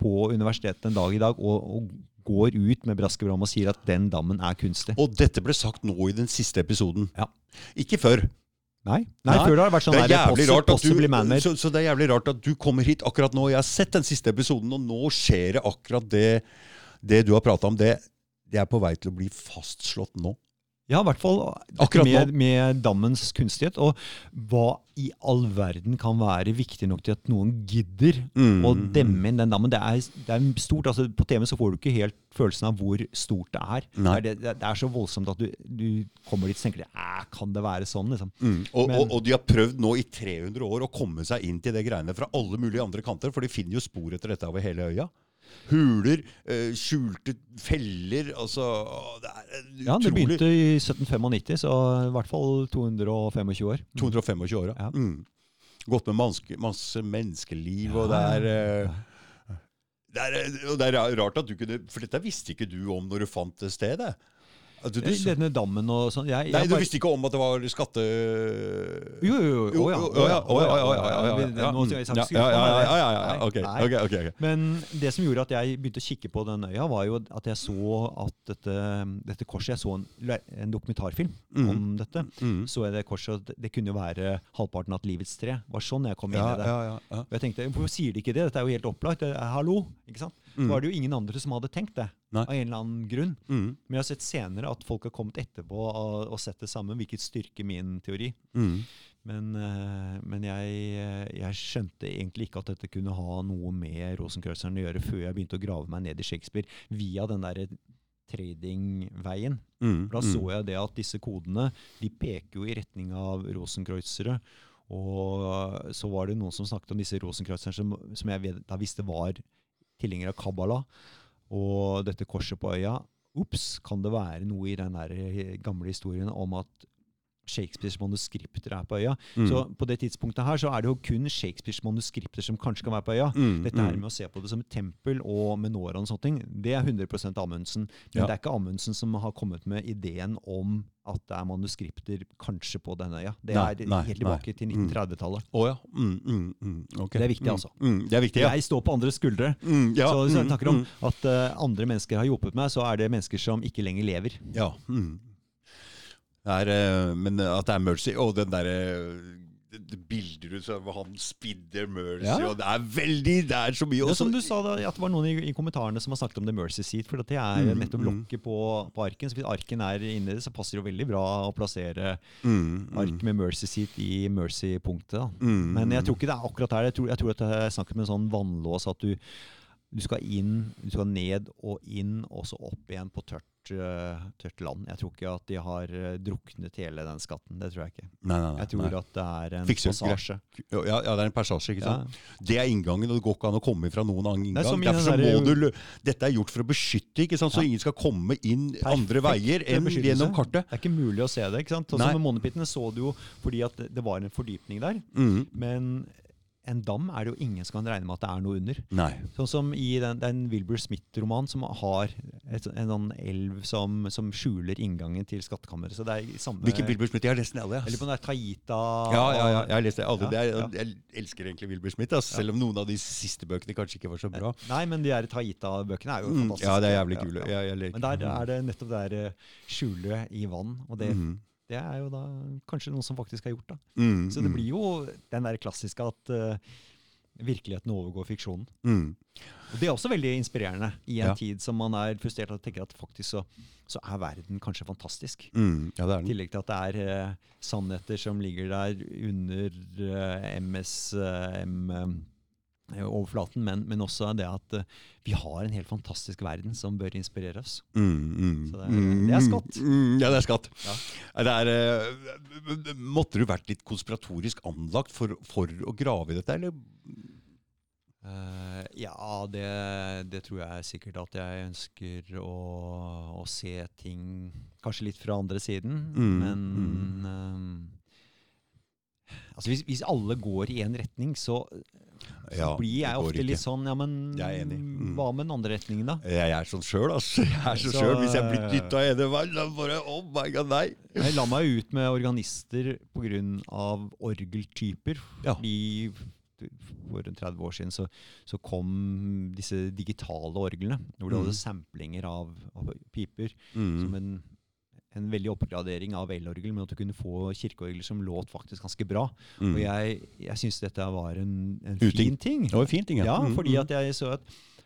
på universitetet en dag i dag og, og går ut med brask og bram og sier at den dammen er kunstig. Og dette ble sagt nå i den siste episoden. Ja. Ikke før. Nei, Nei, før det har vært sånn det er jævlig rart at du, så, så, det er jævlig rart at du kommer hit akkurat nå. Jeg har sett den siste episoden, og nå skjer det akkurat det, det du har prata om. Det, det er på vei til å bli fastslått nå. Ja, i hvert fall med, med, dammens kunstighet. Og hva i all verden kan være viktig nok til at noen gidder mm. å demme inn den dammen? Det er, det er, stort. altså På TV så får du ikke helt følelsen av hvor stort det er. Det, det, det, er så voldsomt at du, du kommer dit og tenker kan det være sånn? liksom? Mm. Og, Men, og, og, de har prøvd nå i 300 år å komme seg inn til det greiene fra alle mulige andre kanter, for de finner jo spor etter dette over hele øya huler, uh, skjulte feller altså, det er utrolig Ja, det begynte i 1795, så i hvert fall 225 år. 225 år, ja. Mm. Gått med masse, masse menneskeliv, og det er uh, det er, det er, rart at du kunne For dette visste ikke du om når du fant det stedet. Du, du, Denne dammen og sånn. Nei, du visste ikke om at det var skatte... Jo, jo, jo. Å ja. Men det som gjorde at jeg begynte å kikke på den øya, var jo at jeg så at dette, dette korset Jeg så en, en dokumentarfilm mm. om dette. Mm. Så jeg det korset Det kunne jo være halvparten av livets tre. Var sånn jeg kom inn i det. Og jeg tenkte, Hvorfor sier de ikke det? Dette er jo helt opplagt. Hallo! ikke sant? Så var det jo ingen andre som hadde tenkt det. Nei. Av en eller annen grunn. Mm. Men jeg har sett senere at folk har kommet etterpå og, og sett det sammen, hvilket styrker min teori. Mm. Men, uh, men jeg, jeg, skjønte egentlig ikke at dette kunne ha noe med Rosenkreuzeren å gjøre før jeg begynte å grave meg ned i Shakespeare via den derre tradingveien. Mm, da så mm. jeg det at disse kodene de peker jo i retning av rosenkreuzere. Og så var det noen som snakket om disse rosenkreuzerne som, som jeg da visste var tilhenger av Kabbala og dette korset på øya. Ops, kan det være noe i den gamle historien om at Shakespeares manuskripter er på øya. Mm. Så på det tidspunktet her så er det jo kun Shakespeares manuskripter som kanskje kan være på øya. Mm. Dette her mm. med å se på det som et tempel og menora og sånne ting, det er 100% Amundsen. Men ja. det er ikke Amundsen som har kommet med ideen om at det er manuskripter kanskje på denne øya. Det er nei, helt tilbake nei. til 1930-tallet. Mm. Oh, ja. mm, mm, okay. Det er viktig, altså. det er viktig, ja. Jeg står på andres skuldre. Ja, så hvis jeg snakker om at uh, andre mennesker har hjulpet meg, så er det mennesker som ikke lenger lever. Ja, mm. Er, eh, men at det er mercy og den derre det bilder ut av han spidder Mercy, Ja. og det er veldig Det er så mye. Også- som du sa da, at det var noen i, i kommentarene som har snakket om The Mercy Seat. For det er Mm, nettopp mm. lokket på, på arken. Så hvis arken er inni det, så passer det jo veldig bra å plassere Mm, mm, ark med Mercy Seat i Mercy-punktet. mm, Men jeg mm. tror ikke det er akkurat her. Jeg tror, jeg tror at det er snakk om en sånn vannlås at du, du skal inn, du skal ned og inn, og så opp igjen på tørt, eh, tørt land. Jeg tror ikke at de har eh, druknet hele den skatten. Det tror jeg ikke. Nei, nei, nei, Jeg tror at det er en Fikser passasje. Ja, ja, det er en passasje, ikke Ja. sant? Det er inngangen, og det går ikke an å komme fra noen annen inngang. Nei, Derfor så må du Dette er gjort for å beskytte, ikke sant? så Ja. ingen skal komme inn andre veier enn gjennom kartet. Det er ikke mulig å se det. ikke sant? Også med Månepittene så du jo fordi at det var en fordypning der. Mm. Men en dam er det jo ingen som kan regne med at det er noe under. Nei. Sånn som i den, er Wilbur Smith-romanen som har et, en sånn elv som, som skjuler inngangen til skattkammeret. Så det er samme Hvilken Wilbur Smith? Jeg har lest den alle. Eller på den der Taita Ja, ja, ja, jeg har lest det alle. Ja, ja. Jeg elsker egentlig Wilbur Smith, ass, selv om noen av de siste bøkene kanskje ikke var så bra. Nei, men de der Taita-bøkene er jo Mm, fantastiske. ja, det er jævlig kule. ja. Men der er det nettopp det der eh, skjulet i vann. Og det, Mhm. Det er jo da kanskje noen som faktisk har gjort det. Mm, Så det mm, blir jo den der klassiske at uh, virkeligheten overgår fiksjonen. mm. Og Det er også veldig inspirerende i en Ja. tid som man er frustrert og tenker at faktisk så, så er verden kanskje fantastisk. Mm, ja, I tillegg til at det er uh, sannheter som ligger der under eh, MSM-overflaten, men, men også det at uh, vi har en helt fantastisk verden som bør inspirere oss. Mm, mm, Så det er- det er skatt. Mm, ja, det er skatt. Ja. Det er, uh, måtte du vært litt konspiratorisk anlagt for, for å grave i dette, eller? Uh, ja, det, det tror jeg sikkert at jeg ønsker å, å se ting kanskje litt fra andre siden. Mm, men eh, altså hvis, hvis alle går i én retning, så, så Ja, blir jeg ofte ikke. litt sånn Ja, men. Mm. hva med den andre retningen, da? Jeg er sånn sjøl, altså. Jeg er sånn Så, selv. Hvis jeg blir eh, dytta i ene veien, da bare Oh my god, nei! Jeg la meg ut med organister pga. orgeltyper. Ja. Fordi for 30 år siden så, så kom disse digitale orglene, hvor du Mm. hadde samplinger av, av piper. Som Mm. en, en veldig oppgradering av elorgel, men at du kunne få kirkeorgler som låt faktisk ganske bra. Mm. Og jeg, jeg syns dette var en, en fin ting. Det var en fin ting, Ja, Mm, fordi mm. at jeg så at,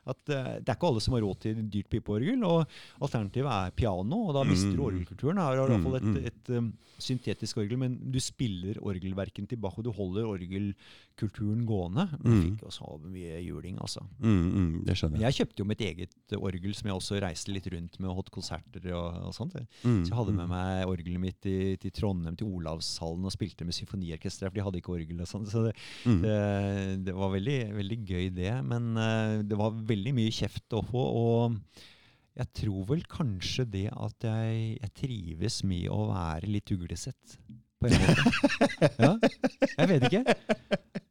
at uh, det er ikke alle som har råd til dyrt pipeorgel, og alternativet er piano, og da mister du Mm. orgelkulturen. Her har du i hvert fall Mm, et, et, um, syntetisk orgel, men du spiller orgelverken tilbake, og du holder orgelkulturen gående. Men jeg Mm. fikk jo så mye juling, altså. Mm, mm, det skjønner Men jeg. jeg kjøpte jo mitt eget orgel, som jeg også reiste litt rundt med og holdt konserter og, og sånt. Mm, Så jeg hadde mm. med meg orgelet mitt til, til Trondheim, til Olavshallen, og spilte med symfoniorkesteret, for de hadde ikke orgel. og sånn. Så det, Mm. det, det var veldig, veldig gøy, det. Men uh, det var veldig mye kjeft å få. Og jeg tror vel kanskje det at jeg, jeg trives med å være litt uglesett. På en måte. Ja, jeg vet ikke.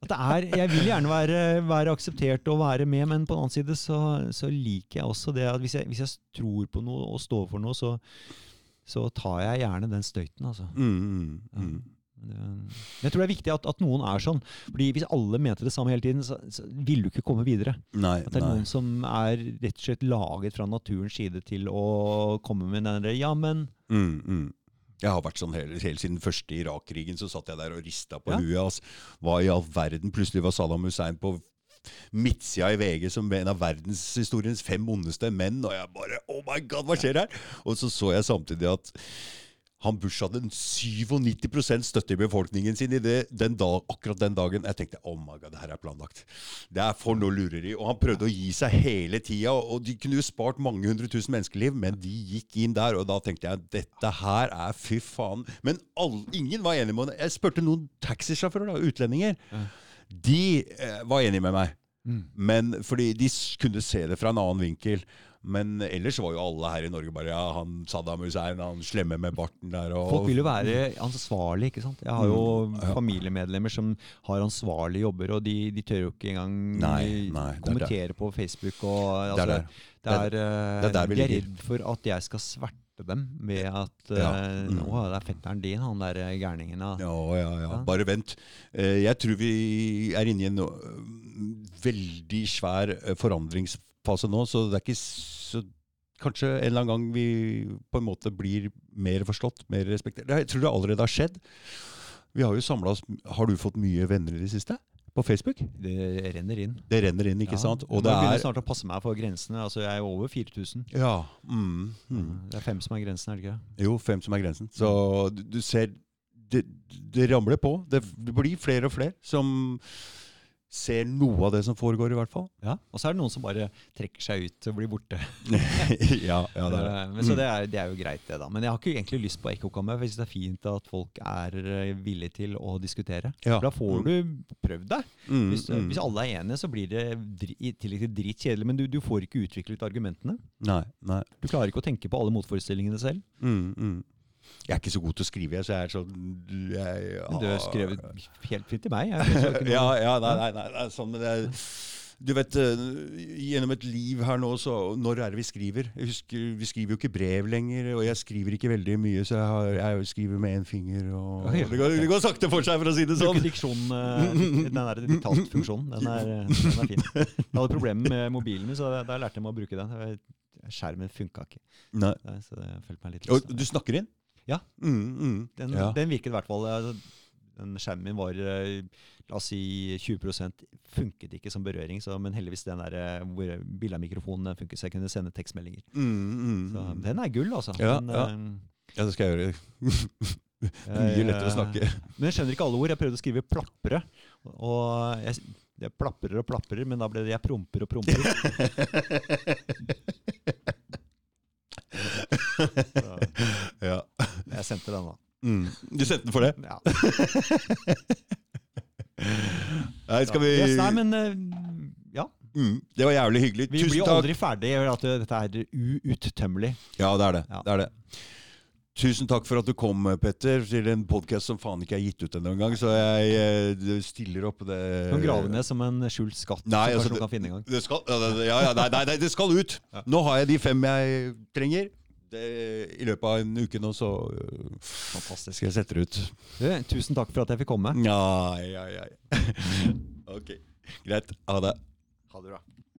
At det er, jeg vil gjerne være, være akseptert og være med, men på den annen side så, så liker jeg også det at hvis jeg, hvis jeg tror på noe og står for noe, så, så tar jeg gjerne den støyten, altså. Mm, mm, mm. Jeg tror det er viktig at, at noen er sånn. Fordi Hvis alle mente det samme hele tiden, så, så vil du ikke komme videre. Nei, At det er nei. noen som er rett og slett laget fra naturens side til å komme med den der Ja, men Mm, mm. Jeg har vært sånn hele, hele siden første Irak-krigen, så satt jeg der og rista på Ja. huet. Altså. Hva i all verden? Plutselig var Saddam Hussein på midtsida i VG som en av verdenshistoriens fem ondeste menn, og jeg bare Oh my god, hva skjer her? Og så så jeg samtidig at han Bush hadde en 97 støtte i befolkningen sin i det, den dag, akkurat den dagen. Jeg tenkte oh my god, det her er planlagt. Det er for noe lureri. Og han prøvde å gi seg hele tida. Og de kunne jo spart mange hundre tusen menneskeliv, men de gikk inn der. Og da tenkte jeg dette her er fy faen. Men alle, ingen var enig med meg. Jeg spurte noen taxisjåfører, da, utlendinger. De eh, var enige med meg. Men fordi de kunne se det fra en annen vinkel. Men ellers var jo alle her i Norge bare Ja, han Saddam Hussein, han slemme med barten der og folk vil jo være ansvarlige, ikke sant. Jeg har jo Mm, ja. familiemedlemmer som har ansvarlige jobber, og de, de tør jo ikke engang Nei, nei, det er kommentere på Facebook. Og, altså, Det er det, der. er, eh, det er vi de er redd for at jeg skal sverte dem ved at Ja, eh, mm. Å, det er fetteren din, han der gærningen. Ja, ja, ja. Ja. Bare vent. Eh, Jeg tror vi er inne i en veldig svær øh, forandringsfase nå, så det er ikke så Kanskje en eller annen gang vi på en måte blir mer forstått, mer respektert. Jeg tror det allerede har skjedd. Vi har jo samlet oss Har du fått mye venner i det siste? På Facebook? Det renner inn. Det renner inn, ikke Ja, sant? Og må det begynne er snart å passe meg for grensene. Altså, Jeg er over 4000. Ja. Mm, mm. Det er fem som er grensen, er det ikke? Jo, fem som er grensen. Så du, du ser det, det ramler på. Det, det blir flere og flere som ser noe av det som foregår, i hvert fall. Ja. Og så er det noen som bare trekker seg ut og blir borte. ja, ja, det er det. Eh, Men så det er, det er jo greit, det, da. Men jeg har ikke egentlig lyst på ekkokammer. Jeg synes det er fint at folk er eh, villige til å diskutere. Ja. Da får du prøvd deg. Mm, Hvis, mm. hvis alle er enige, så blir det i tillegg til dritkjedelig. Men du, du får ikke utviklet argumentene. Nei, nei. Du klarer ikke å tenke på alle motforestillingene selv. Mm, mm. Jeg er ikke så god til å skrive, jeg, så jeg er sånn jeg, Men du har skrevet helt fint til meg. Det Ja, ja, nei, nei, nei, nei sånn, men det er du vet, eh, Gjennom et liv her nå, så når er det vi skriver? Husker, Vi skriver jo ikke brev lenger, og jeg skriver ikke veldig mye, så jeg, har, jeg skriver med én finger. Og, ja. det, går, det går sakte for seg, for å si det sånn. Diksjon, eh, den der diktatfunksjonen, Den er, den er fin. Jeg hadde problemer med mobilen min, så da lærte jeg meg å bruke den. Skjermen funka ikke. Nei. Så jeg følte meg litt Og du snakker inn? Ja. Mm, mm. Den, ja. den virket i hvert fall. altså, Den skjermen min var eh, la oss si 20% funket ikke som berøring, så, men heldigvis den der eh, hvor bildet av mikrofonen funket, så jeg kunne sende tekstmeldinger. Mm, mm, Så mm. den er gull, altså. Ja, Den, ja. eh, Ja, det skal jeg gjøre. Mye lettere å snakke. Men jeg skjønner ikke alle ord. Jeg prøvde å skrive 'plapre'. Og jeg, jeg plaprer og plaprer, men da ble det 'jeg promper og promper'. Så. Jeg sendte den, da. Mm. Du sendte den for det? Ja. Nei, skal vi Yes, nei, men eh, ja. mm. Det var jævlig hyggelig. Vi blir Tusen jo takk. aldri ferdig. At dette er uuttømmelig. Ja, det er det. Ja. det, er det. Tusen takk for at du kom, Petter, til en podkast som faen ikke er gitt ut ennå engang. Så jeg eh, stiller opp. Det Du kan grave ned som en skjult skatt Nei, som altså, noen kan finne en gang. Det skal, ja, ja, ja, nei, nei, nei, det skal ut! Nå har jeg de fem jeg trenger. Det, I løpet av en uke nå så øh, Fantastisk. jeg setter ut. Du, tusen takk for at jeg fikk komme. Ja, ja, ja. Ok, greit. Ha det. Ha det bra.